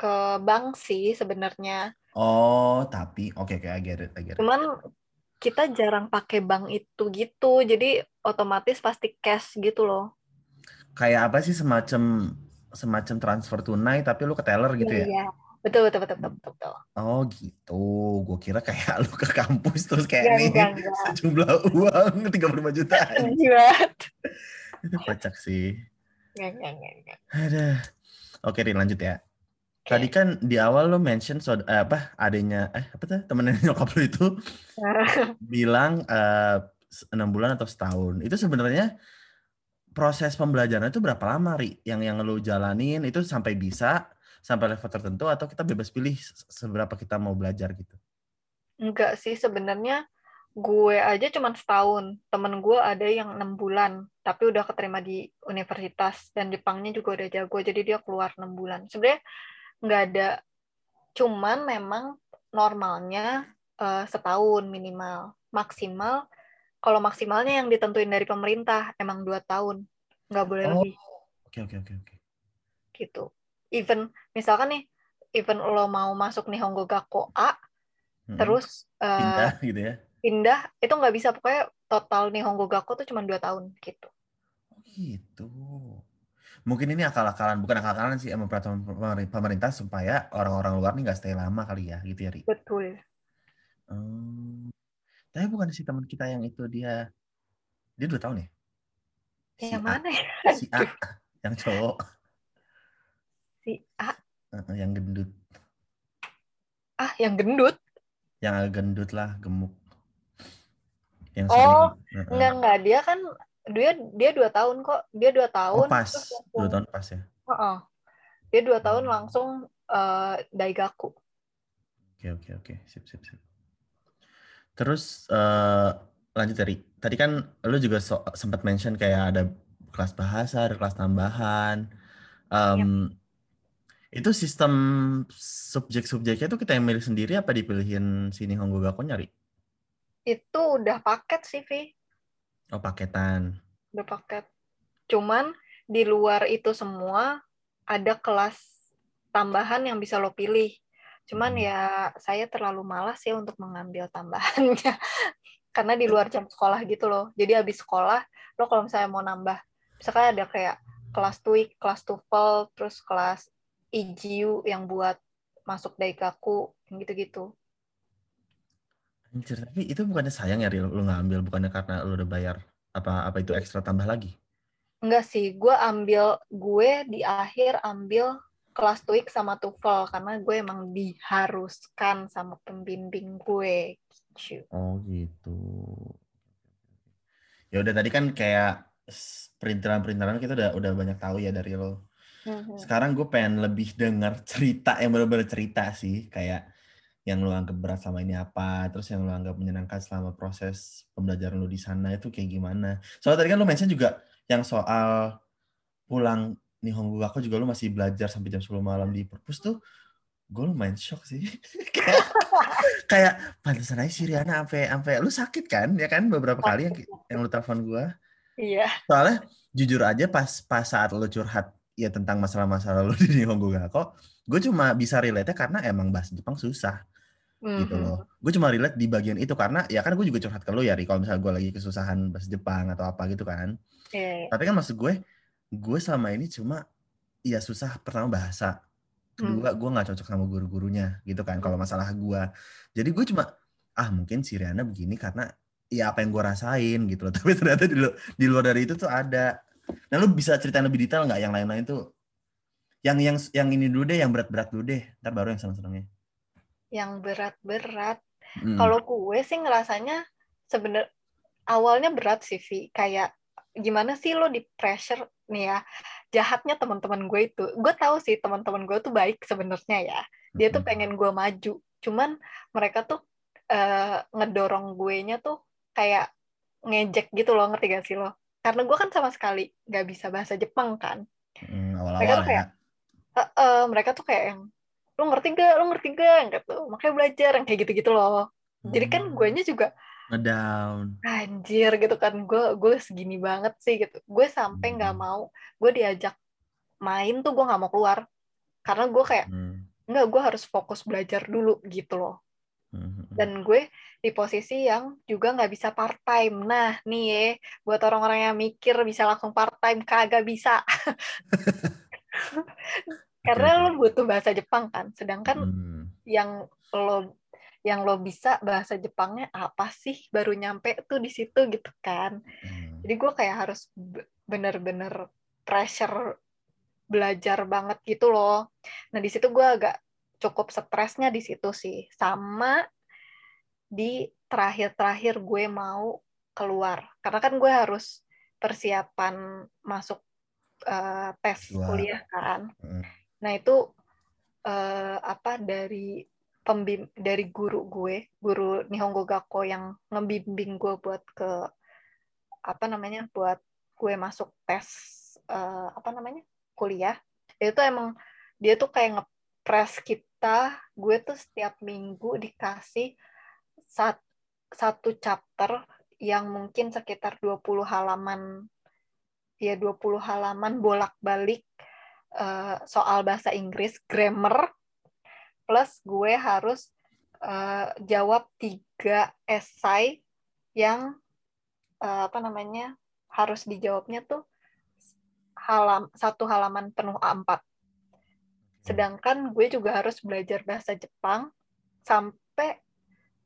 ke bank sih sebenarnya. Oh, tapi oke oke I get it, I get it. Cuman kita jarang pakai bank itu gitu. Jadi otomatis pasti cash gitu loh. Kayak apa sih semacam semacam transfer tunai tapi lu ke teller gitu ya? Iya. Betul, betul, betul, betul, betul. betul. Oh gitu. Gue kira kayak lu ke kampus terus kayak Enggak, nih enggak. sejumlah uang 35 juta. Itu kocak sih. Ada. Oke, Rin lanjut ya. Oke. Tadi kan di awal lo mention so, eh, apa adanya eh apa tuh temennya nyokap lo itu bilang eh, enam bulan atau setahun. Itu sebenarnya proses pembelajaran itu berapa lama, Ri? Yang yang lo jalanin itu sampai bisa sampai level tertentu atau kita bebas pilih seberapa kita mau belajar gitu? Enggak sih sebenarnya gue aja cuma setahun. Temen gue ada yang enam bulan, tapi udah keterima di universitas dan Jepangnya juga udah jago, jadi dia keluar enam bulan. Sebenarnya nggak ada, cuman memang normalnya uh, setahun minimal, maksimal. Kalau maksimalnya yang ditentuin dari pemerintah emang dua tahun, nggak boleh oh. lebih. Oke oke oke oke. Gitu. Even misalkan nih, even lo mau masuk nih Honggo Gakko A, hmm. terus uh, pindah gitu ya? Pindah itu nggak bisa pokoknya total nih Honggo Gakko tuh cuma dua tahun gitu. Oh gitu mungkin ini akal-akalan bukan akal-akalan sih emang peraturan pemerintah supaya orang-orang luar nih nggak stay lama kali ya gitu ya Ri betul hmm, tapi bukan si teman kita yang itu dia dia dua tahun ya? Si yang A. mana ya? si A yang cowok. Si A. Yang gendut. Ah yang gendut? Yang agak gendut lah gemuk. Yang oh sering, enggak enggak. Dia kan dia dia dua tahun kok. Dia dua tahun oh, pas langsung, dua tahun pas ya? Uh -uh. dia dua tahun hmm. langsung uh, daigaku. Oke oke oke. Sip sip sip terus uh, lanjut dari tadi kan lu juga so, sempat mention kayak ada kelas bahasa ada kelas tambahan um, yep. itu sistem subjek-subjeknya itu kita yang milih sendiri apa dipilihin sini Honggo Gakko nyari itu udah paket sih Vi Oh, paketan. Udah paket. Cuman di luar itu semua ada kelas tambahan yang bisa lo pilih. Cuman ya saya terlalu malas ya untuk mengambil tambahannya. Karena di luar jam sekolah gitu loh. Jadi habis sekolah, lo kalau misalnya mau nambah, misalkan ada kayak kelas TOEIC, kelas TOEFL, terus kelas IGU yang buat masuk Daikaku, gitu-gitu. Anjir, tapi itu bukannya sayang ya lu, lu ngambil bukannya karena lu udah bayar apa apa itu ekstra tambah lagi? Enggak sih, gue ambil gue di akhir ambil kelas TOEIC sama TOEFL karena gue emang diharuskan sama pembimbing gue. Gitu. Oh gitu. Ya udah tadi kan kayak perintilan-perintilan kita udah udah banyak tahu ya dari lo. Mm-hmm. Sekarang gue pengen lebih dengar cerita yang benar-benar cerita sih, kayak yang lo anggap berat sama ini apa, terus yang lo anggap menyenangkan selama proses pembelajaran lo di sana itu kayak gimana. Soalnya tadi kan lo mention juga yang soal pulang Nihongo aku juga lo masih belajar sampai jam 10 malam di perpus tuh gue lumayan shock sih. kayak kayak pantesan aja si Riana sampai sampai lu sakit kan ya kan beberapa kali yang yang lu telepon gue. Iya. Soalnya jujur aja pas pas saat lo curhat ya tentang masalah-masalah lo di Nihongo Gakko, gue cuma bisa relate karena emang bahasa Jepang susah mm-hmm. gitu loh. Gue cuma relate di bagian itu karena ya kan gue juga curhat ke lo ya, Ri, kalau misalnya gue lagi kesusahan bahasa Jepang atau apa gitu kan. Yeah. Iya. Tapi kan maksud gue, gue selama ini cuma ya susah pertama bahasa, kedua mm. gue nggak cocok sama guru-gurunya gitu kan. Kalau masalah gue, jadi gue cuma ah mungkin si Riana begini karena ya apa yang gue rasain gitu loh. Tapi ternyata di, luar, di luar dari itu tuh ada. Nah lu bisa cerita lebih detail nggak yang lain-lain tuh? Yang yang yang ini dulu deh, yang berat-berat dulu deh. Ntar baru yang seneng-senengnya yang berat-berat. Hmm. Kalau gue sih ngerasanya sebenar awalnya berat sih, Vi. Kayak gimana sih lo di pressure nih ya? Jahatnya teman-teman gue itu. Gue tahu sih teman-teman gue tuh baik sebenarnya ya. Dia tuh pengen gue maju. Cuman mereka tuh uh, ngedorong gue nya tuh kayak ngejek gitu loh. Ngerti gak sih lo? Karena gue kan sama sekali gak bisa bahasa Jepang kan. Hmm, awal -awal mereka tuh kayak ya. uh, uh, mereka tuh kayak yang lu ngerti gak? Lu ngerti gak? Gitu. Makanya belajar yang kayak gitu-gitu loh. Jadi kan hmm. gue nya juga ngedown. Anjir gitu kan. Gue gue segini banget sih gitu. Gue sampai nggak hmm. mau gue diajak main tuh gue nggak mau keluar. Karena gue kayak hmm. nggak gue harus fokus belajar dulu gitu loh. Hmm. dan gue di posisi yang juga nggak bisa part time nah nih ya buat orang-orang yang mikir bisa langsung part time kagak bisa. Karena lo butuh bahasa Jepang kan. Sedangkan hmm. yang lo yang lo bisa bahasa Jepangnya apa sih baru nyampe tuh di situ gitu kan. Hmm. jadi gue kayak harus bener-bener pressure belajar banget gitu loh. Nah di situ gue agak cukup stresnya di situ sih. Sama di terakhir-terakhir gue mau keluar. Karena kan gue harus persiapan masuk uh, tes kuliah kan. Hmm. Nah itu uh, apa dari pembim dari guru gue, guru Nihongo Gakko yang ngebimbing gue buat ke apa namanya buat gue masuk tes uh, apa namanya kuliah. Itu emang dia tuh kayak ngepres kita gue tuh setiap minggu dikasih sat, satu chapter yang mungkin sekitar 20 halaman ya 20 halaman bolak-balik uh, soal bahasa Inggris grammar plus gue harus uh, jawab tiga esai yang uh, apa namanya harus dijawabnya tuh halam satu halaman penuh A4. Sedangkan gue juga harus belajar bahasa Jepang sampai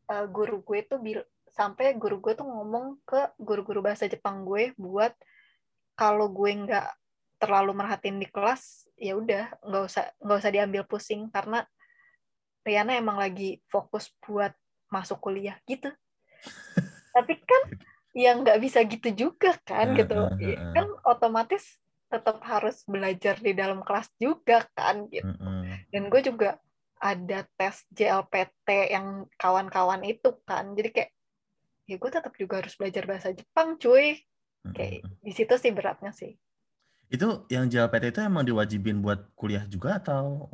uh, guru gue tuh bil sampai guru gue tuh ngomong ke guru-guru bahasa Jepang gue buat kalau gue nggak terlalu merhatiin di kelas ya udah nggak usah nggak usah diambil pusing karena Riana emang lagi fokus buat masuk kuliah gitu. Tapi kan yang nggak bisa gitu juga kan gitu. Kan otomatis tetap harus belajar di dalam kelas juga kan gitu. Dan gue juga ada tes JLPT yang kawan-kawan itu kan. Jadi kayak ya gue tetap juga harus belajar bahasa Jepang cuy. Kayak di situ sih beratnya sih. Itu yang JLPT itu emang diwajibin buat kuliah juga atau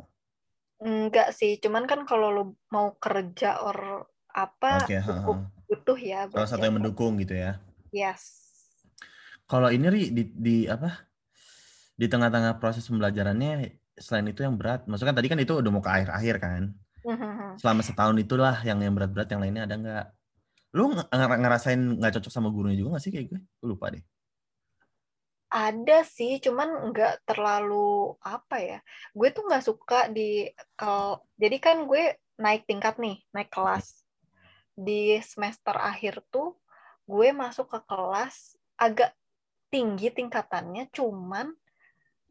Enggak sih, cuman kan kalau lo mau kerja or apa okay, cukup butuh ya. Salah satu yang mendukung gitu ya. Yes. Kalau ini Ri, di, di apa? Di tengah-tengah proses pembelajarannya selain itu yang berat, maksudnya kan tadi kan itu udah mau ke akhir-akhir kan. Mm-hmm. Selama setahun itulah yang yang berat-berat, yang lainnya ada nggak? Lu ngerasain nggak cocok sama gurunya juga nggak sih kayak gue? Gue lupa deh. Ada sih, cuman nggak terlalu apa ya. Gue tuh nggak suka di kalau jadi kan gue naik tingkat nih, naik kelas. Di semester akhir tuh gue masuk ke kelas agak tinggi tingkatannya, cuman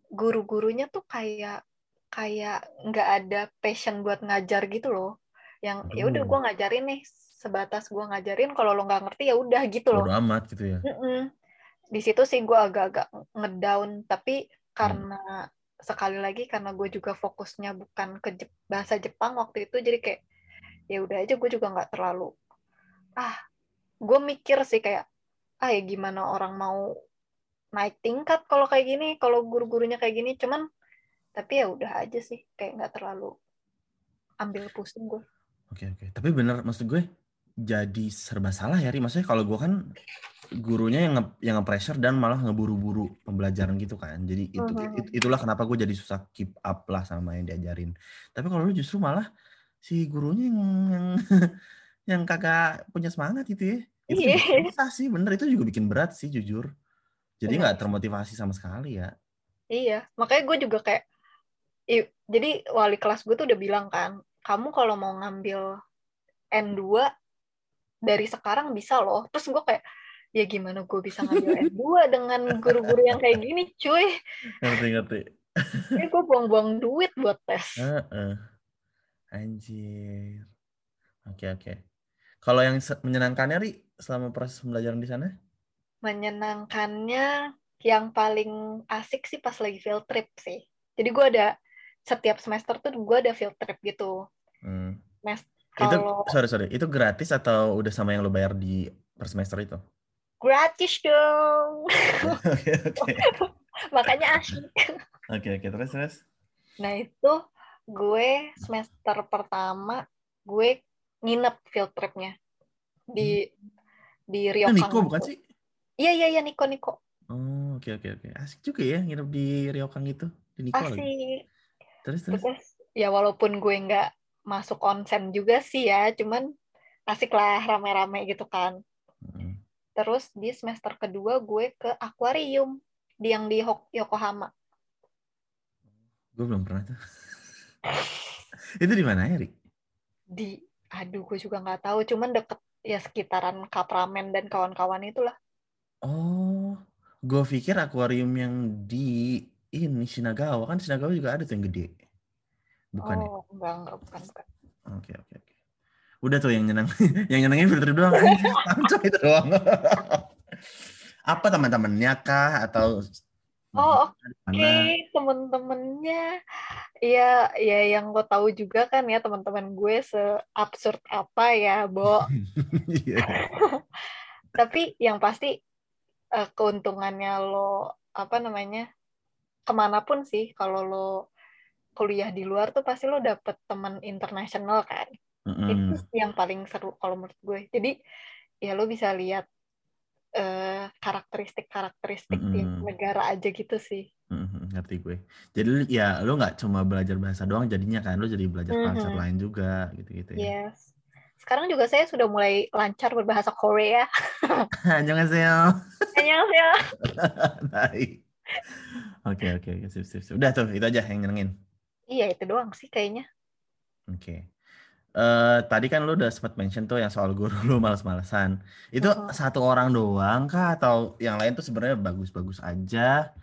guru-gurunya tuh kayak kayak nggak ada passion buat ngajar gitu loh. Yang ya udah gue ngajarin nih sebatas gue ngajarin, kalau lo nggak ngerti ya udah gitu loh. Bodo amat gitu ya. Mm -mm di situ sih gue agak-agak ngedown tapi karena hmm. sekali lagi karena gue juga fokusnya bukan ke Jep bahasa Jepang waktu itu jadi kayak ya udah aja gue juga nggak terlalu ah gue mikir sih kayak ah ya gimana orang mau naik tingkat kalau kayak gini kalau guru-gurunya kayak gini cuman tapi ya udah aja sih kayak nggak terlalu ambil pusing gue oke oke. Tapi bener maksud gue jadi serba salah ya Ri. Maksudnya kalau gue kan gurunya yang nge, yang nge-pressure dan malah ngeburu-buru pembelajaran gitu kan. Jadi itu uh-huh. it, itulah kenapa gue jadi susah keep up lah sama yang diajarin. Tapi kalau lu justru malah si gurunya yang yang, yang kagak punya semangat gitu ya. Itu yeah. susah sih, bener itu juga bikin berat sih jujur. Jadi nggak termotivasi sama sekali ya. Iya, makanya gue juga kayak jadi wali kelas gue tuh udah bilang kan, kamu kalau mau ngambil N2 dari sekarang bisa loh. Terus gue kayak ya gimana gue bisa ngambil S2 dengan guru-guru yang kayak gini cuy? Ngerti ngerti. Ya gue buang-buang duit buat tes. Uh -uh. anjir. Oke okay, oke. Okay. kalau yang menyenangkannya ri selama proses pembelajaran di sana? Menyenangkannya yang paling asik sih pas lagi field trip sih. Jadi gue ada setiap semester tuh gue ada field trip gitu. Hmm. Mes kalau itu sorry sorry. Itu gratis atau udah sama yang lo bayar di per semester itu gratis dong. Makanya asik. Oke, okay, oke. Okay. Terus, terus? Nah, itu gue semester pertama, gue nginep field tripnya di hmm. di Ryokan. Niko bukan sih? Iya, iya, iya, Niko, Niko. Oh, oke, okay, oke, okay, oke. Okay. Asik juga ya nginep di Ryokan gitu. Di Niko Asik. Lagi. Terus, terus? terus? Ya, walaupun gue nggak masuk onsen juga sih ya, cuman asik lah rame-rame gitu kan. Terus di semester kedua gue ke akuarium di yang di Yokohama. Gue belum pernah tuh. itu di mana ya, Rik? Di, aduh gue juga nggak tahu, cuman deket ya sekitaran Kapramen dan kawan-kawan itulah. Oh, gue pikir akuarium yang di ini Shinagawa kan Shinagawa juga ada tuh yang gede. Bukan oh, ya? enggak, enggak, bukan, bukan. Oke, oke, oke udah tuh yang nyenang yang nyenengin filter doang itu doang apa teman-temannya kah atau oh oke okay. teman-temannya Iya, ya yang lo tahu juga kan ya teman-teman gue seabsurd apa ya, Bo. Iya. Tapi yang pasti uh, keuntungannya lo apa namanya ke mana pun sih kalau lo kuliah di luar tuh pasti lo dapet teman internasional kan. Itu yang paling seru kalau menurut gue. Jadi ya lo bisa lihat uh, karakteristik-karakteristik di Mm-mm. negara aja gitu sih. Mhm, ngerti gue. Jadi ya lu nggak cuma belajar bahasa doang jadinya kan lu jadi belajar konsep Mhm. lain juga gitu-gitu ya. Yes. Sekarang juga saya sudah mulai lancar berbahasa Korea. Annyeonghaseyo. Annyeonghaseyo. Baik. Oke oke oke sip sip sip. Udah tuh itu aja yang nyenengin. Iya, itu doang sih kayaknya. Oke. Eh tadi kan lu udah sempat mention tuh yang soal guru lu males-malesan. Itu Mhm. satu orang doang kah atau yang lain tuh sebenarnya bagus-bagus aja?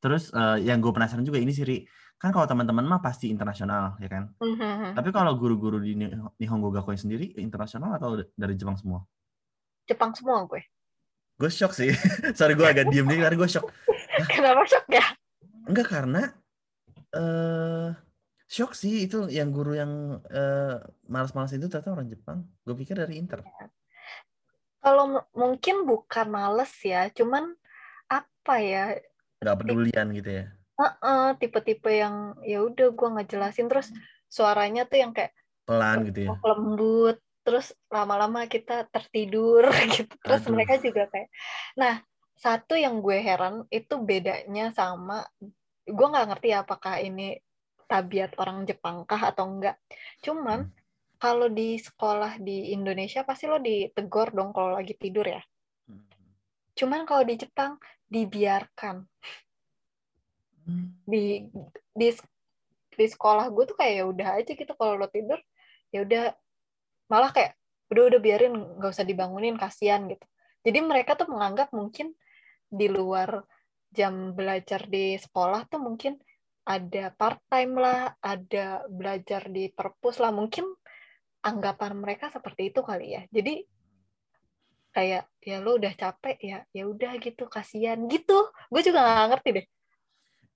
Terus eh, yang gue penasaran juga ini sih Ri, kan kalau teman-teman mah pasti internasional ya kan? Mhm. Tapi kalau guru-guru di Ni- Nihongo Gakoi sendiri internasional atau dari Jepang semua? Jepang semua gue. Gue shock sih. Sorry gue agak diem nih karena gue shock. Kenapa shock ya? Enggak karena eh shock sih itu yang guru yang eh, malas-malas itu ternyata orang Jepang. Gue pikir dari Inter. Kalau m- mungkin bukan males ya, cuman apa ya? Nggak pedulian gitu ya. Heeh, tipe-tipe yang ya udah gue ngejelasin terus suaranya tuh yang kayak Pelan gitu ya. lembut, terus lama-lama kita tertidur gitu. Terus Aduh. mereka juga kayak. Nah, satu yang gue heran itu bedanya sama gue nggak ngerti apakah ini tabiat orang Jepang kah atau enggak. Cuman kalau di sekolah di Indonesia pasti lo ditegor dong kalau lagi tidur ya. Cuman kalau di Jepang dibiarkan. Hmm. Di di di sekolah gue tuh kayak ya udah aja gitu kalau lo tidur ya udah malah kayak udah udah biarin nggak usah dibangunin kasihan gitu. Jadi mereka tuh menganggap mungkin di luar jam belajar di sekolah tuh mungkin ada part time lah, ada belajar di perpus lah, mungkin anggapan mereka seperti itu kali ya. Jadi kayak ya lo udah capek ya, ya udah gitu kasihan gitu. Gue juga nggak ngerti deh.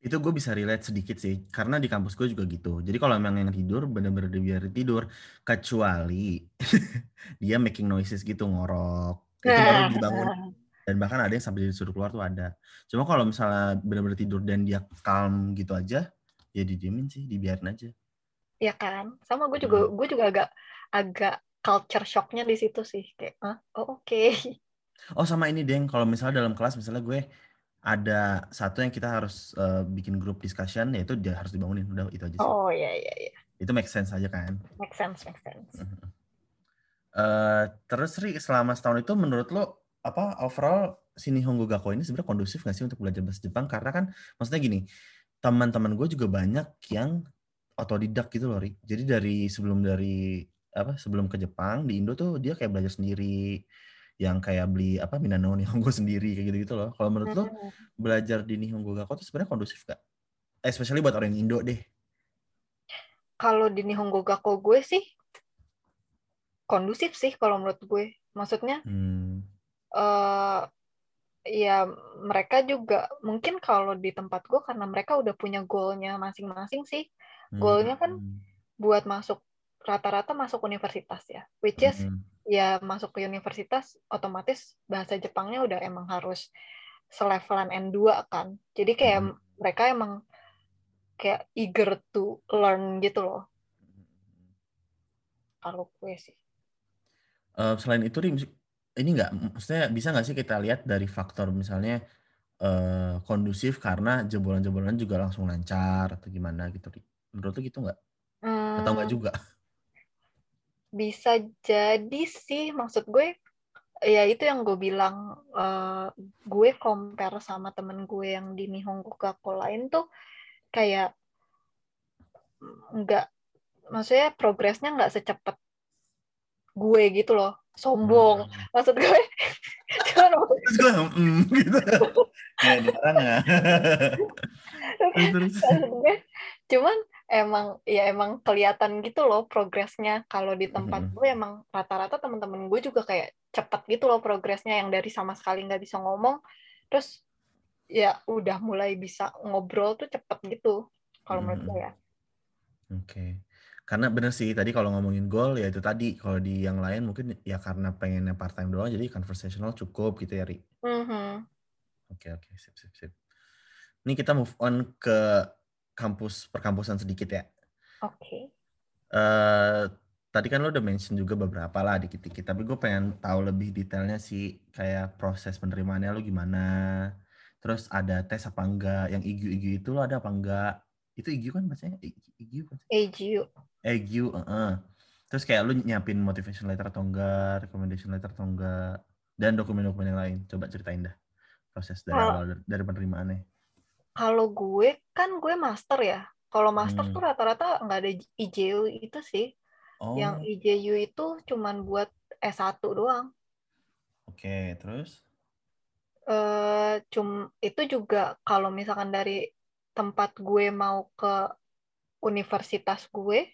Itu gue bisa relate sedikit sih, karena di kampus gue juga gitu. Jadi kalau emang yang tidur, bener-bener dibiarin tidur. Kecuali dia making noises gitu, ngorok. Itu baru dibangun. Dan bahkan ada yang sampai disuruh keluar tuh ada. Cuma kalau misalnya bener-bener tidur dan dia calm gitu aja, ya didiemin sih, dibiarin aja. ya kan sama gue juga gue juga agak agak culture shocknya di situ sih kayak ah oh oke Oh sama ini Deng, kalau misalnya dalam kelas misalnya gue ada satu yang kita harus eh, bikin grup discussion, ya itu dia harus dibangunin. Udah itu aja sih. oh ya ya ya Itu make sense aja kan. make sense make sense Eh, terus Ri, selama setahun itu menurut lo apa overall si Nihongo Gakko ini sebenarnya kondusif nggak sih untuk belajar bahasa Jepang? Karena kan maksudnya gini, teman-teman gue juga banyak yang otodidak gitu loh, Ri. Jadi dari sebelum dari apa sebelum ke Jepang di Indo tuh dia kayak belajar sendiri, yang kayak beli apa Minano Nihongo sendiri kayak gitu-gitu loh. Kalau menurut lo Hmm. belajar di Nihongo Gakko tuh sebenarnya kondusif gak? Especially buat orang Indo deh. kalau di Nihongo Gakko gue sih kondusif sih kalau menurut gue maksudnya Hmm. Eh ya mereka juga mungkin kalau di tempat gue karena mereka udah punya goalnya masing-masing sih Goalnya kan Hmm. buat masuk rata-rata masuk universitas ya which is Hmm. ya masuk ke universitas otomatis bahasa Jepangnya udah emang harus selevelan N2 kan. Jadi kayak Hmm. mereka emang kayak eager to learn gitu loh kalau gue sih. Eh, selain itu mus- ini nggak maksudnya bisa nggak sih kita lihat dari faktor misalnya eh, kondusif karena jebolan-jebolan juga langsung lancar atau gimana gitu? Menurut lu gitu nggak? Atau nggak Hmm, juga? bisa jadi sih maksud gue ya itu yang gue bilang eh, gue compare sama temen gue yang di Nihongo Gakko lain tuh kayak nggak maksudnya progresnya nggak secepat gue gitu loh sombong Hmm. maksud gue cuman Terus gue mm, gitu. Ya dilarang ya. Terus, terus. maksud gue cuman emang ya emang kelihatan gitu loh progresnya kalau di tempat Mhm. gue emang rata-rata temen-temen gue juga kayak cepet gitu loh progresnya yang dari sama sekali nggak bisa ngomong terus ya udah mulai bisa ngobrol tuh cepet gitu kalau menurut Mhm. gue ya Oke. Karena bener sih tadi kalau ngomongin goal ya itu tadi kalau di yang lain mungkin ya karena pengennya part time doang jadi conversational cukup gitu ya Ri. Mhm. Oke oke sip sip sip. Ini kita move on ke kampus perkampusan sedikit ya. Oke. eh tadi kan lo udah mention juga beberapa lah dikit-dikit, tapi gue pengen tahu lebih detailnya sih kayak proses penerimaannya lo gimana. Terus ada tes apa enggak? Yang IGU-IGU itu lo ada apa enggak? Itu IGU kan bacanya IGU kan? AGU. IGU, heeh. Terus kayak lu nyiapin motivation letter atau enggak, recommendation letter atau enggak, dan dokumen-dokumen yang lain. Coba ceritain dah proses dari Kalau- awal dari penerimaannya. Kalau gue kan gue master ya. Kalau master Hmm. tuh rata-rata nggak ada IJU itu sih. Oh, Yang IJU itu cuman buat S1 doang. oke. Terus? eh cum itu juga kalau misalkan dari tempat gue mau ke universitas gue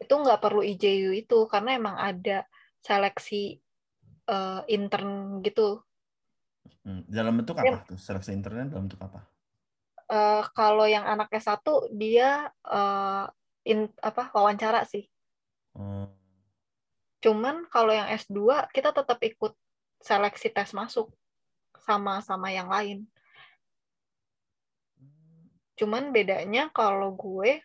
itu nggak perlu IJU itu karena emang ada seleksi eh, intern gitu. Hmm, Dalam bentuk Ya. apa tuh? Seleksi internet dalam bentuk apa? Eh, kalau yang anak S1 dia eh, in, apa wawancara sih. Oh, Cuman kalau yang S2 kita tetap ikut seleksi tes masuk sama-sama yang lain. Cuman bedanya kalau gue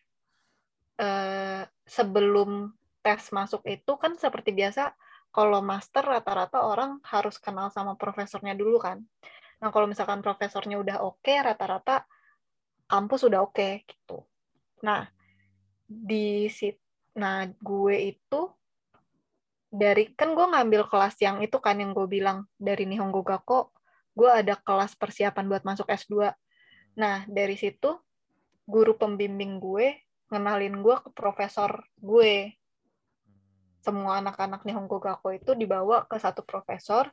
eh, sebelum tes masuk itu kan seperti biasa kalau master rata-rata orang harus kenal sama profesornya dulu kan. Nah kalau misalkan profesornya udah oke rata-rata kampus udah oke gitu. Nah di sit nah gue itu dari kan gue ngambil kelas yang itu kan yang gue bilang dari Nihongo Gakko gue ada kelas persiapan buat masuk S2 nah dari situ guru pembimbing gue ngenalin gue ke profesor gue. Semua anak-anak Nihongo Gakko itu dibawa ke satu profesor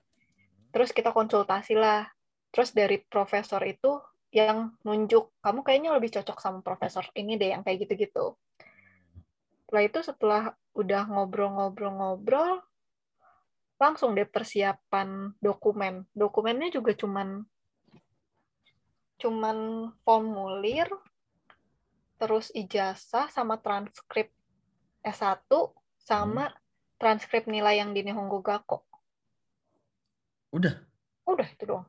terus kita konsultasi lah. Terus dari profesor itu yang nunjuk kamu kayaknya lebih cocok sama profesor ini deh yang kayak gitu-gitu. Setelah itu setelah udah ngobrol-ngobrol-ngobrol langsung deh persiapan dokumen. Dokumennya juga cuman cuman formulir terus ijazah sama transkrip S1 sama transkrip nilai yang di Nihongo Gakko udah. udah itu doang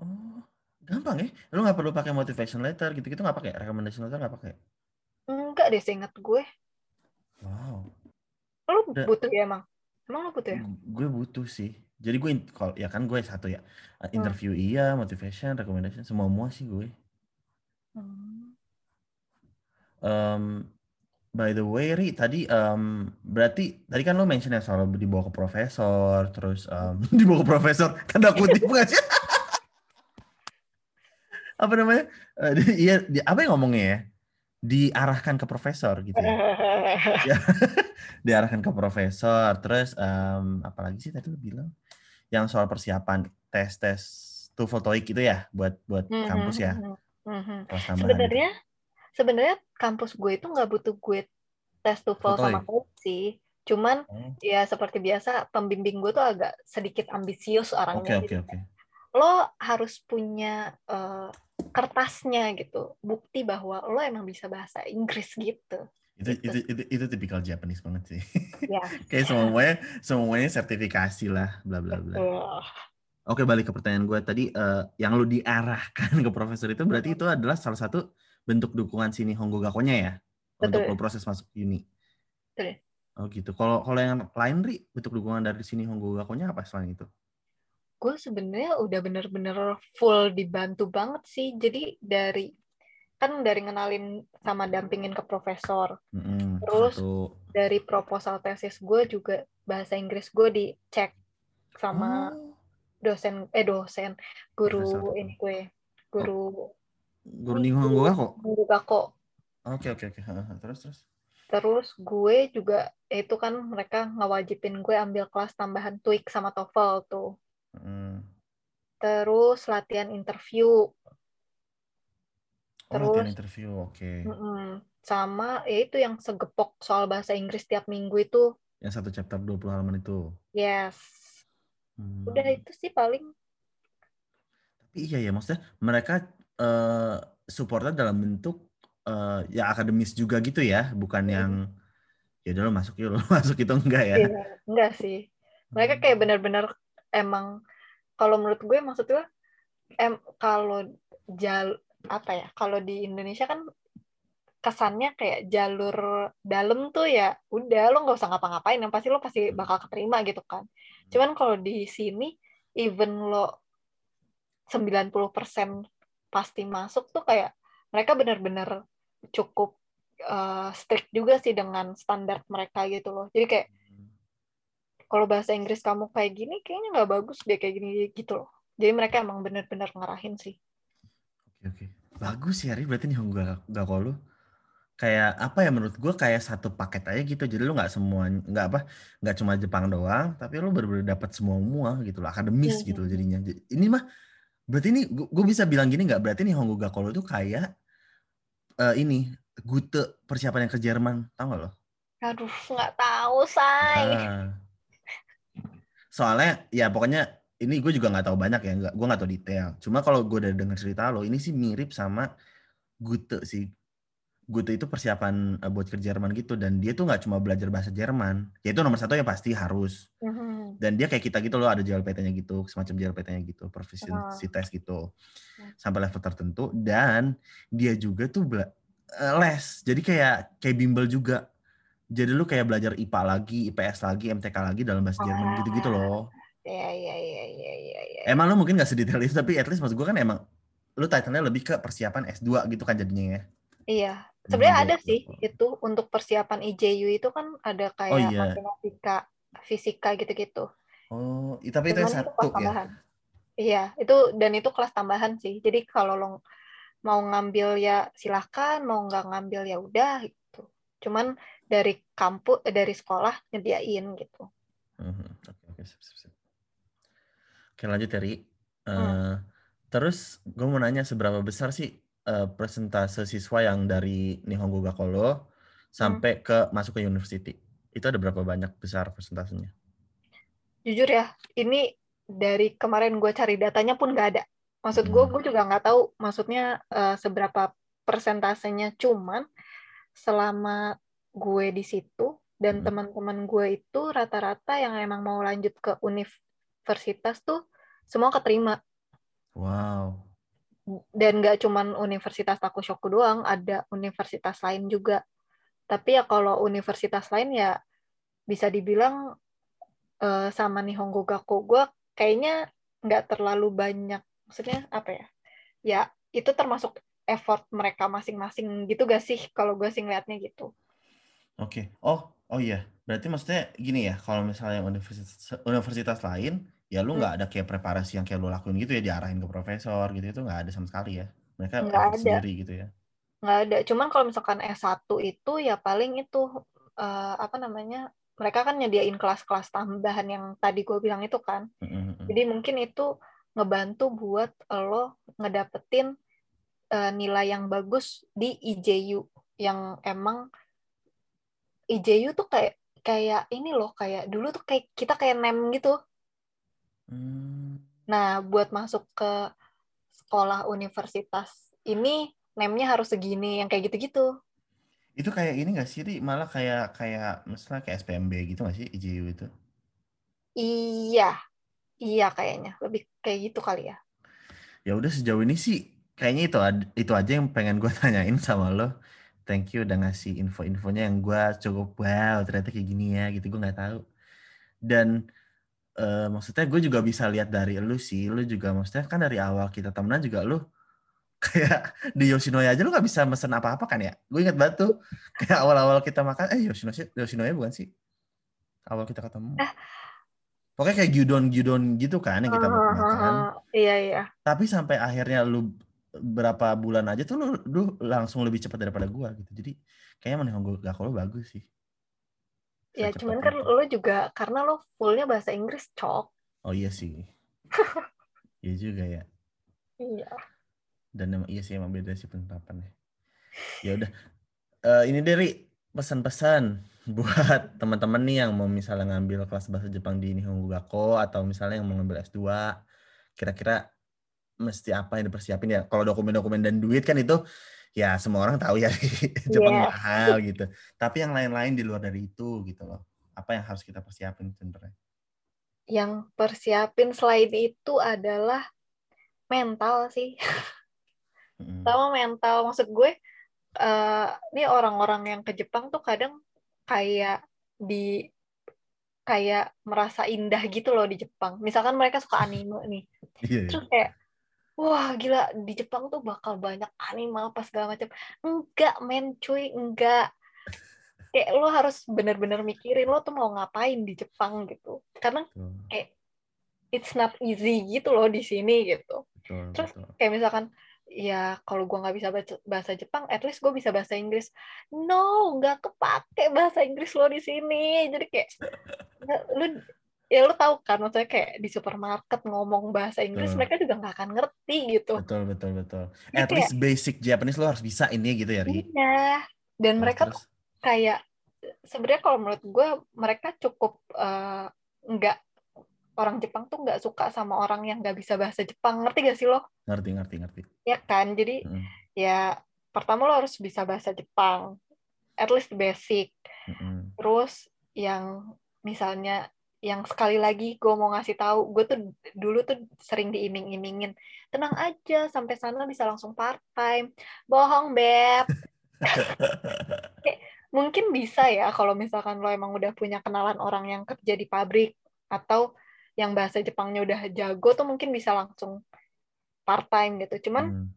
Oh, gampang ya? Lu nggak perlu pakai motivation letter gitu-gitu nggak pakai? Recommendation letter nggak pakai? enggak deh seingat gue Wow. lu Udah. butuh ya emang emang lu butuh ya Gue butuh sih. Jadi gue kalau ya kan gue satu ya. Hmm. Interview iya, motivation, recommendation semua semua sih gue. Hmm. Um, by the way, Ri, tadi um, berarti tadi kan lo mention ya soal dibawa ke profesor, terus um, dibawa ke profesor, tanda kutip nggak sih? apa namanya? Di- iya, di- apa yang ngomongnya ya? Diarahkan ke profesor gitu ya. Ya, diarahkan ke profesor, terus um, apalagi sih tadi lo bilang yang soal persiapan tes tes TOEFL TOEIC gitu ya buat buat Mhm, kampus ya mhm, mhm. kelas tambahan. sebenarnya sebenarnya kampus gue itu nggak butuh gue tes TOEFL sama TOEIC sih cuman Oh, ya seperti biasa pembimbing gue tuh agak sedikit ambisius Oke orangnya oke Jadi, oke. lo harus punya eh, kertasnya gitu bukti bahwa lo emang bisa bahasa Inggris gitu Itu, Gitu. itu itu itu tipikal Japanese banget sih. ya Kayak semuanya semuanya sertifikasi lah, bla bla bla. betul. Oke balik ke pertanyaan gue tadi, eh, yang lu diarahkan ke profesor itu berarti itu adalah salah satu bentuk dukungan sini Honggo Gakonya ya untuk Betul. lu proses masuk uni. Betul. Oh gitu. Kalau kalau yang lain ri bentuk dukungan dari sini Honggo Gakonya apa selain itu? gue sebenarnya udah bener-bener full dibantu banget sih jadi dari kan dari ngenalin sama dampingin ke profesor Mm-mm, Terus, satu. dari proposal tesis gue juga bahasa Inggris gue dicek sama Oh, dosen eh dosen guru Profesor. ini gue guru guru di Honggo Gako. guru Gakko Oke oke oke. Terus terus. terus gue juga itu kan mereka ngewajibin gue ambil kelas tambahan TOEIC sama TOEFL tuh Mm. terus latihan interview Oh, latihan Terus- interview. Oke. Mm-mm. sama ya itu yang segepok soal bahasa Inggris tiap minggu itu Yang satu chapter 20 halaman itu. yes Hmm. udah itu sih paling Tapi iya ya, maksudnya mereka eh supportnya dalam bentuk uh, ya akademis juga gitu ya, bukan hmm. yang ya udah lo masuk yuk lo masuk itu enggak ya? Iya, enggak sih. Mereka kayak benar-benar emang kalau menurut gue maksudnya em kalau jal apa ya kalau di Indonesia kan kesannya kayak jalur dalam tuh ya udah lo nggak usah ngapa-ngapain yang pasti lo pasti bakal keterima gitu kan cuman kalau di sini even lo 90% pasti masuk tuh kayak mereka benar-benar cukup uh, strict juga sih dengan standar mereka gitu loh. Jadi kayak kalau bahasa Inggris kamu kayak gini kayaknya nggak bagus deh kayak gini gitu loh. Jadi mereka emang benar-benar ngarahin sih. Oke oke. Bagus ya Ari. Berarti nih gak gak kalau kayak apa ya? Menurut gue kayak satu paket aja gitu. Jadi lu nggak semua nggak apa nggak cuma Jepang doang tapi lu benar-benar dapat semua semua gitu loh. Akademis mm -hmm. gitu jadinya. Ini mah berarti ini gue bisa bilang gini nggak? Berarti nih Honggo Gakolo itu kayak uh, ini Gute persiapan yang ke Jerman. Tau gak lo? Aduh nggak tahu say. Nah, soalnya ya pokoknya ini gue juga nggak tahu banyak ya nggak gue nggak tahu detail. Cuma kalau gue udah dengar cerita lo ini sih mirip sama Gute sih Gute itu persiapan uh, buat ke Jerman gitu dan dia tuh nggak cuma belajar bahasa Jerman ya itu nomor satu yang pasti harus mm-hmm. dan dia kayak kita gitu loh ada JLPT-nya gitu semacam JLPT-nya gitu proficiency oh. test gitu mm. sampai level tertentu dan dia juga tuh bela- uh, les jadi kayak kayak bimbel juga jadi lu kayak belajar IPA lagi IPS lagi MTK lagi dalam bahasa Jerman gitu-gitu loh Iya, iya, iya, iya, iya. Ya. Emang lu mungkin gak sedetail itu, tapi at least maksud gue kan emang lu title-nya lebih ke persiapan S2 gitu kan jadinya ya. Iya, sebenarnya ada sih itu untuk persiapan IJU itu kan ada kayak oh, iya. matematika, fisika gitu-gitu. Oh, tapi itu satu itu ya. Iya, itu dan itu kelas tambahan sih. Jadi kalau lo mau ngambil ya silahkan, mau nggak ngambil ya udah gitu. Cuman dari kampus, eh, dari sekolah nyediain gitu. Mm-hmm. Oke, oke, sip. Oke lanjut Terry. Uh, hmm. Terus gue mau nanya seberapa besar sih uh, persentase siswa yang dari Nihongo Gakolo sampai hmm. ke masuk ke university. Itu ada berapa banyak besar persentasenya? Jujur ya, ini dari kemarin gue cari datanya pun nggak ada. Maksud gue, hmm. gue juga nggak tahu maksudnya uh, seberapa persentasenya. Cuman selama gue di situ dan hmm. teman-teman gue itu rata-rata yang emang mau lanjut ke universitas tuh semua keterima. Wow dan nggak cuman Universitas Takushoku doang, ada universitas lain juga. Tapi ya kalau universitas lain ya bisa dibilang uh, sama Nihongo Gakko gue kayaknya nggak terlalu banyak. Maksudnya apa ya? Ya itu termasuk effort mereka masing-masing gitu gak sih kalau gue sih ngeliatnya gitu. Oke. Okay. Oh, oh iya. Berarti maksudnya gini ya, kalau misalnya universitas universitas lain ya lu hmm. nggak ada kayak preparasi yang kayak lu lakuin gitu ya diarahin ke profesor gitu itu nggak ada sama sekali ya. Mereka nggak ada. sendiri gitu ya. Nggak ada. Cuman kalau misalkan S1 itu ya paling itu uh, apa namanya mereka kan nyediain kelas-kelas tambahan yang tadi gue bilang itu kan. Mm-hmm. jadi mungkin itu ngebantu buat lo ngedapetin uh, nilai yang bagus di IJU yang emang IJU tuh kayak kayak ini loh kayak dulu tuh kayak kita kayak nem gitu Hmm. Nah, buat masuk ke sekolah universitas ini nemnya harus segini, yang kayak gitu-gitu. Itu kayak ini nggak sih, Ri? Malah kayak kayak misalnya kayak SPMB gitu nggak sih IJU itu? Iya, iya kayaknya lebih kayak gitu kali ya. Ya udah sejauh ini sih kayaknya itu itu aja yang pengen gue tanyain sama lo. Thank you udah ngasih info-infonya yang gue cukup wow ternyata kayak gini ya gitu gue nggak tahu. Dan uh, maksudnya gue juga bisa lihat dari lu sih, lu juga maksudnya kan dari awal kita temenan juga lu kayak di Yoshinoya aja lu gak bisa mesen apa-apa kan ya? Gue inget banget tuh kayak awal-awal kita makan, eh Yoshinoya, Yoshinoya bukan sih? Awal kita ketemu. Eh. Pokoknya kayak gyudon gyudon gitu kan yang kita uh, makan. iya iya. Tapi sampai akhirnya lu berapa bulan aja tuh lu, lu langsung lebih cepat daripada gue gitu. Jadi kayaknya Manihongo Gakko lu bagus sih. Ya, cuman kan lo juga karena lo fullnya bahasa Inggris, cok. Oh iya sih. iya juga ya. Iya. Dan emang iya sih emang beda sih penerapannya. Ya udah. Uh, ini dari pesan-pesan buat teman-teman nih yang mau misalnya ngambil kelas bahasa Jepang di Nihongo Gakko atau misalnya yang mau ngambil S2, kira-kira mesti apa yang dipersiapin ya? Kalau dokumen-dokumen dan duit kan itu ya semua orang tahu ya Jepang yes. mahal gitu. Tapi yang lain-lain di luar dari itu gitu loh. Apa yang harus kita persiapin sebenarnya? Yang persiapin selain itu adalah mental sih. Hmm. Sama mental maksud gue uh, ini orang-orang yang ke Jepang tuh kadang kayak di kayak merasa indah gitu loh di Jepang. Misalkan mereka suka anime nih. Yeah, iya. Terus kayak wah gila di Jepang tuh bakal banyak anime apa segala macam. Enggak men cuy, enggak. Kayak lo harus bener-bener mikirin lo tuh mau ngapain di Jepang gitu. Karena kayak it's not easy gitu loh di sini gitu. Betul, Terus betul. kayak misalkan ya kalau gue nggak bisa bahasa Jepang, at least gue bisa bahasa Inggris. No, nggak kepake bahasa Inggris lo di sini. Jadi kayak lu ya lu tahu kan maksudnya kayak di supermarket ngomong bahasa Inggris betul. mereka juga nggak akan ngerti gitu. Betul betul betul. At kayak, least basic Japanese lo harus bisa ini gitu ya, Ri. Iya. Dan terus, mereka terus. tuh kayak sebenarnya kalau menurut gue mereka cukup uh, nggak orang Jepang tuh nggak suka sama orang yang nggak bisa bahasa Jepang ngerti gak sih lo ngerti ngerti ngerti ya kan jadi mm. ya pertama lo harus bisa bahasa Jepang at least basic mm. terus yang misalnya yang sekali lagi gue mau ngasih tahu gue tuh dulu tuh sering diiming-imingin tenang aja sampai sana bisa langsung part time bohong beb. Mungkin bisa ya kalau misalkan lo emang udah punya kenalan orang yang kerja di pabrik atau yang bahasa Jepangnya udah jago tuh mungkin bisa langsung part time gitu. Cuman hmm.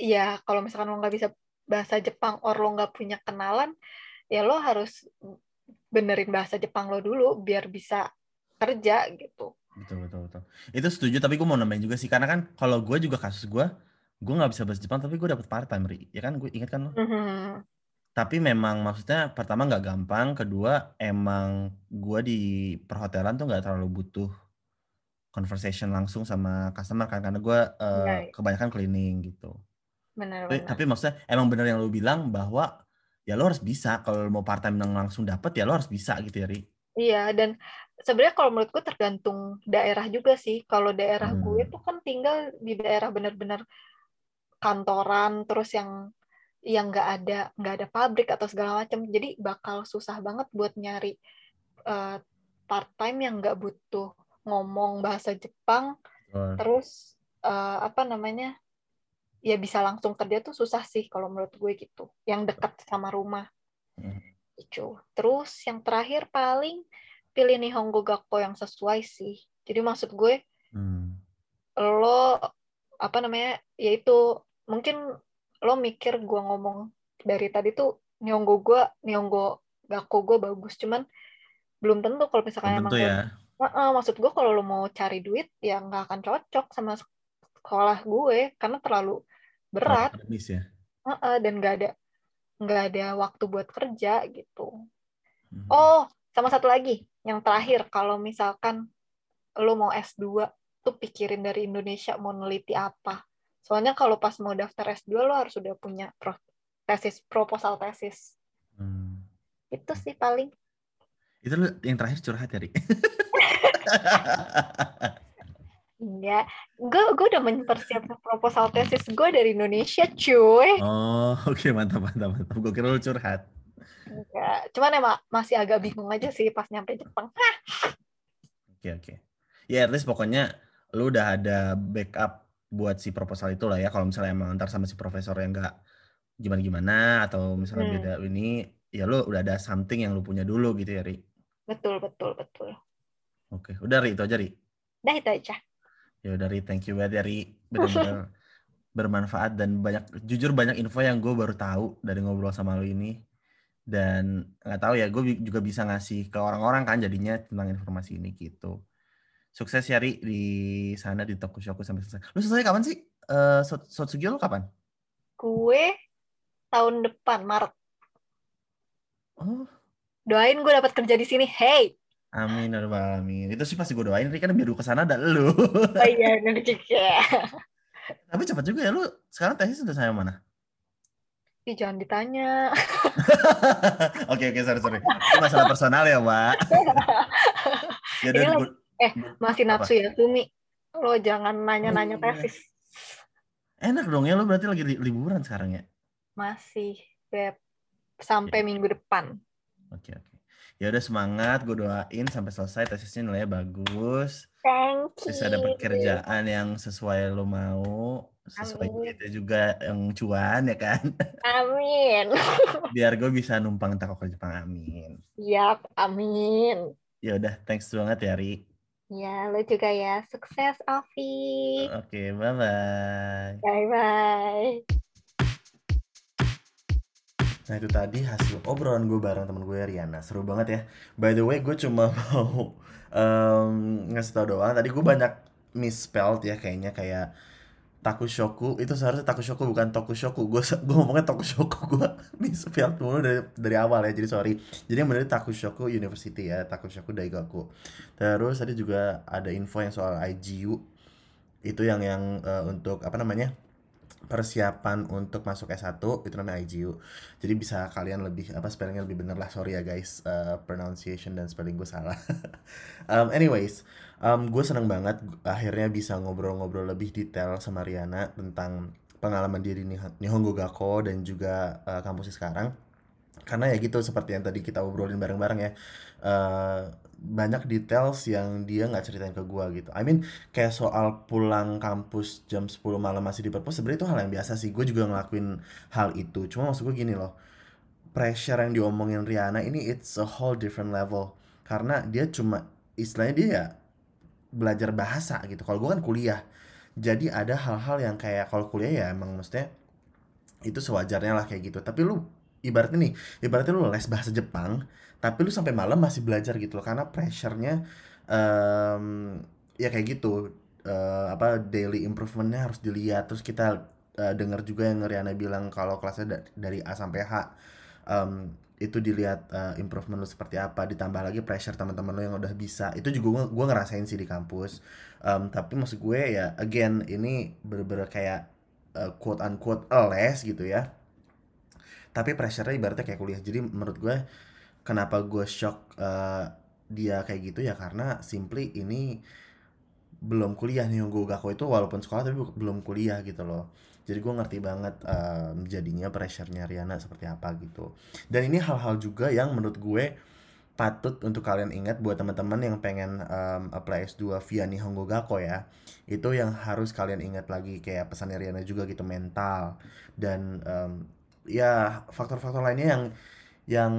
ya kalau misalkan lo nggak bisa bahasa Jepang or lo nggak punya kenalan ya lo harus benerin bahasa Jepang lo dulu biar bisa kerja gitu. Betul betul betul. Itu setuju tapi gue mau nambahin juga sih karena kan kalau gue juga kasus gue gue nggak bisa bahasa Jepang tapi gue dapet part time ri. Ya kan? Gue ingat kan lo? Mm -hmm tapi memang maksudnya pertama nggak gampang, kedua emang gue di perhotelan tuh nggak terlalu butuh conversation langsung sama customer kan karena gue uh, right. kebanyakan cleaning gitu. Benar, tapi, tapi maksudnya emang benar yang lo bilang bahwa ya lo harus bisa kalau mau part time yang langsung dapet ya lo harus bisa gitu ya Ri. Iya dan sebenarnya kalau menurut gue tergantung daerah juga sih. Kalau daerah hmm. gue tuh kan tinggal di daerah benar-benar kantoran terus yang yang nggak ada nggak ada pabrik atau segala macam jadi bakal susah banget buat nyari uh, eh, part time yang nggak butuh ngomong bahasa Jepang oh. terus uh, apa namanya ya bisa langsung kerja tuh susah sih kalau menurut gue gitu yang dekat sama rumah hmm. itu terus yang terakhir paling pilih nih Nihongo Gakko yang sesuai sih jadi maksud gue hmm. lo apa namanya yaitu mungkin lo mikir gue ngomong dari tadi tuh Nyonggo gue, Nyonggo Gakko gue bagus, cuman belum tentu kalau misalkan belum emang tentu ya. Gue, uh, maksud gue kalau lo mau cari duit ya nggak akan cocok sama sekolah gue karena terlalu berat. ya. Uh, uh, dan nggak ada nggak ada waktu buat kerja gitu. Hmm. Oh, sama satu lagi yang terakhir kalau misalkan lo mau S2 tuh pikirin dari Indonesia mau neliti apa Soalnya kalau pas mau daftar S2 lo harus udah punya pro tesis proposal tesis. Hmm. Itu sih paling. Itu lo yang terakhir curhat ya, Enggak, gue gue udah mempersiapkan proposal tesis gue dari Indonesia, cuy. Oh, oke okay, mantap mantap mantap. Gue kira lo curhat. Enggak, cuman emang masih agak bingung aja sih pas nyampe Jepang. Oke okay, oke. Okay. Ya at least pokoknya lu udah ada backup buat si proposal itu lah ya kalau misalnya emang ntar sama si profesor yang nggak gimana gimana atau misalnya hmm. beda ini ya lo udah ada something yang lo punya dulu gitu ya Ri betul betul betul oke udah Ri itu aja Ri udah itu aja ya udah Ri thank you banget ya Ri benar-benar bermanfaat dan banyak jujur banyak info yang gue baru tahu dari ngobrol sama lo ini dan nggak tahu ya gue juga bisa ngasih ke orang-orang kan jadinya tentang informasi ini gitu Sukses ya Ri di sana di Tokushoku sampai selesai. Lu selesai kapan sih? Uh, Sotsugyo lu kapan? Gue tahun depan Maret. Oh. Doain gue dapat kerja di sini. Hey. Amin, ya amin. Itu sih pasti gue doain. Ri kan biar gue ke sana ada lu. Oh iya, nanti ya. Tapi cepat juga ya lu. Sekarang tesis sudah saya mana? Ih, jangan ditanya. Oke, oke, sorry, sorry. Itu masalah personal ya, Mbak. ya udah, Eh, masih Natsu ya, Sumi. Lo jangan nanya-nanya oh, iya. tesis. Enak dong ya, lo berarti lagi li liburan sekarang ya? Masih, Beb. Sampai minggu depan. Oke, oke. Ya udah semangat, gue doain sampai selesai tesisnya nilainya bagus. Thank you. Bisa dapat kerjaan yang sesuai lo mau, sesuai kita juga yang cuan ya kan. Amin. Biar gue bisa numpang takut ke Jepang, amin. Yap, amin. Ya udah, thanks banget ya, Ri. Ya, lo juga ya. Sukses, Alfi. Oke, bye-bye. Bye-bye. Nah itu tadi hasil obrolan gue bareng temen gue Riana. Seru banget ya. By the way gue cuma mau um, ngasih tau doang. Tadi gue banyak misspelled ya kayaknya. Kayak Takushoku. Itu seharusnya Takushoku bukan Tokushoku. Gue gue ngomongnya Tokushoku. Gue misspelled mulu dari dari awal ya. Jadi sorry. Jadi yang benar Takushoku University ya. Takushoku Daigaku. Terus tadi juga ada info yang soal IGU itu yang yang uh, untuk apa namanya persiapan untuk masuk S1 itu namanya IGU. Jadi bisa kalian lebih apa spellingnya lebih bener lah. Sorry ya guys, uh, pronunciation dan spelling gue salah. um, anyways, um, gue seneng banget akhirnya bisa ngobrol-ngobrol lebih detail sama Riana tentang pengalaman diri nih Nihongo Gakko dan juga uh, kampusnya sekarang. Karena ya gitu seperti yang tadi kita obrolin bareng-bareng ya. Uh, banyak details yang dia nggak ceritain ke gue gitu. I mean kayak soal pulang kampus jam 10 malam masih di perpus sebenarnya itu hal yang biasa sih. Gue juga ngelakuin hal itu. Cuma maksud gue gini loh. Pressure yang diomongin Riana ini it's a whole different level. Karena dia cuma istilahnya dia ya belajar bahasa gitu. Kalau gue kan kuliah. Jadi ada hal-hal yang kayak kalau kuliah ya emang mestinya itu sewajarnya lah kayak gitu. Tapi lu ibaratnya nih, ibaratnya lu les bahasa Jepang, tapi lu sampai malam masih belajar gitu loh karena pressure-nya um, ya kayak gitu. Uh, apa daily improvementnya harus dilihat. Terus kita uh, dengar juga yang Riana bilang kalau kelasnya da dari A sampai H um, itu dilihat uh, improvement lu seperti apa. Ditambah lagi pressure teman-teman lu yang udah bisa. Itu juga gua ngerasain sih di kampus. Um, tapi maksud gue ya again ini bener-bener kayak uh, quote unquote les gitu ya. Tapi pressure-nya ibaratnya kayak kuliah. Jadi menurut gue kenapa gue shock uh, dia kayak gitu ya karena simply ini belum kuliah nih gue Gakko itu walaupun sekolah tapi belum kuliah gitu loh. Jadi gue ngerti banget um, jadinya pressure-nya Riana seperti apa gitu. Dan ini hal-hal juga yang menurut gue patut untuk kalian ingat buat teman-teman yang pengen um, apply S2 via Nihongo Gakko ya. Itu yang harus kalian ingat lagi kayak pesan Riana juga gitu mental. Dan um, ya faktor-faktor lainnya yang yang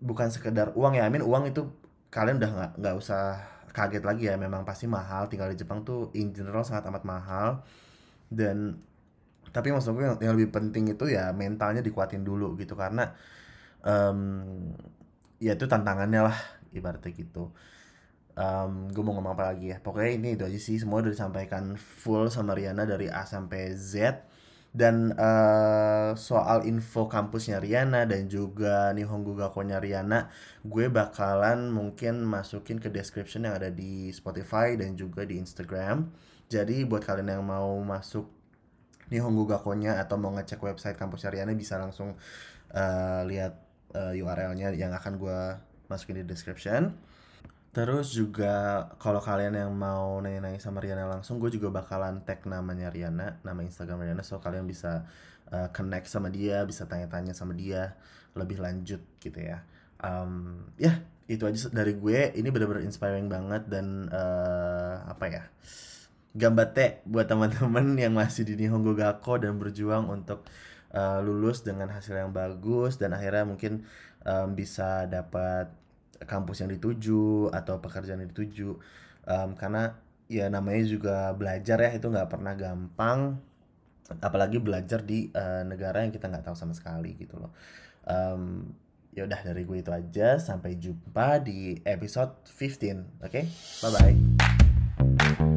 bukan sekedar uang ya, I mean uang itu kalian udah nggak nggak usah kaget lagi ya, memang pasti mahal. Tinggal di Jepang tuh in general sangat amat mahal. Dan tapi maksud gue yang, yang lebih penting itu ya mentalnya dikuatin dulu gitu. Karena um, ya itu tantangannya lah ibaratnya gitu. Um, gue mau ngomong apa lagi ya? Pokoknya ini itu aja sih semua udah disampaikan full sama Riana dari A sampai Z dan uh, soal info kampusnya Riana dan juga Nihongo Gakko-nya Riana, gue bakalan mungkin masukin ke description yang ada di Spotify dan juga di Instagram. Jadi buat kalian yang mau masuk Nihongo Gakko-nya atau mau ngecek website kampusnya Riana bisa langsung uh, lihat uh, URL-nya yang akan gue masukin di description. Terus juga kalau kalian yang mau nanya-nanya sama Riana langsung, gue juga bakalan tag namanya Riana, nama Instagram Riana, so kalian bisa uh, connect sama dia, bisa tanya-tanya sama dia lebih lanjut gitu ya. Um, ya itu aja dari gue. Ini bener-bener inspiring banget dan uh, apa ya? Gambate buat teman-teman yang masih di Nihongo Gakko dan berjuang untuk uh, lulus dengan hasil yang bagus dan akhirnya mungkin um, bisa dapat kampus yang dituju atau pekerjaan yang dituju. Um, karena ya namanya juga belajar ya itu nggak pernah gampang. Apalagi belajar di uh, negara yang kita nggak tahu sama sekali gitu loh. Um, ya udah dari gue itu aja sampai jumpa di episode 15 oke? Okay? bye bye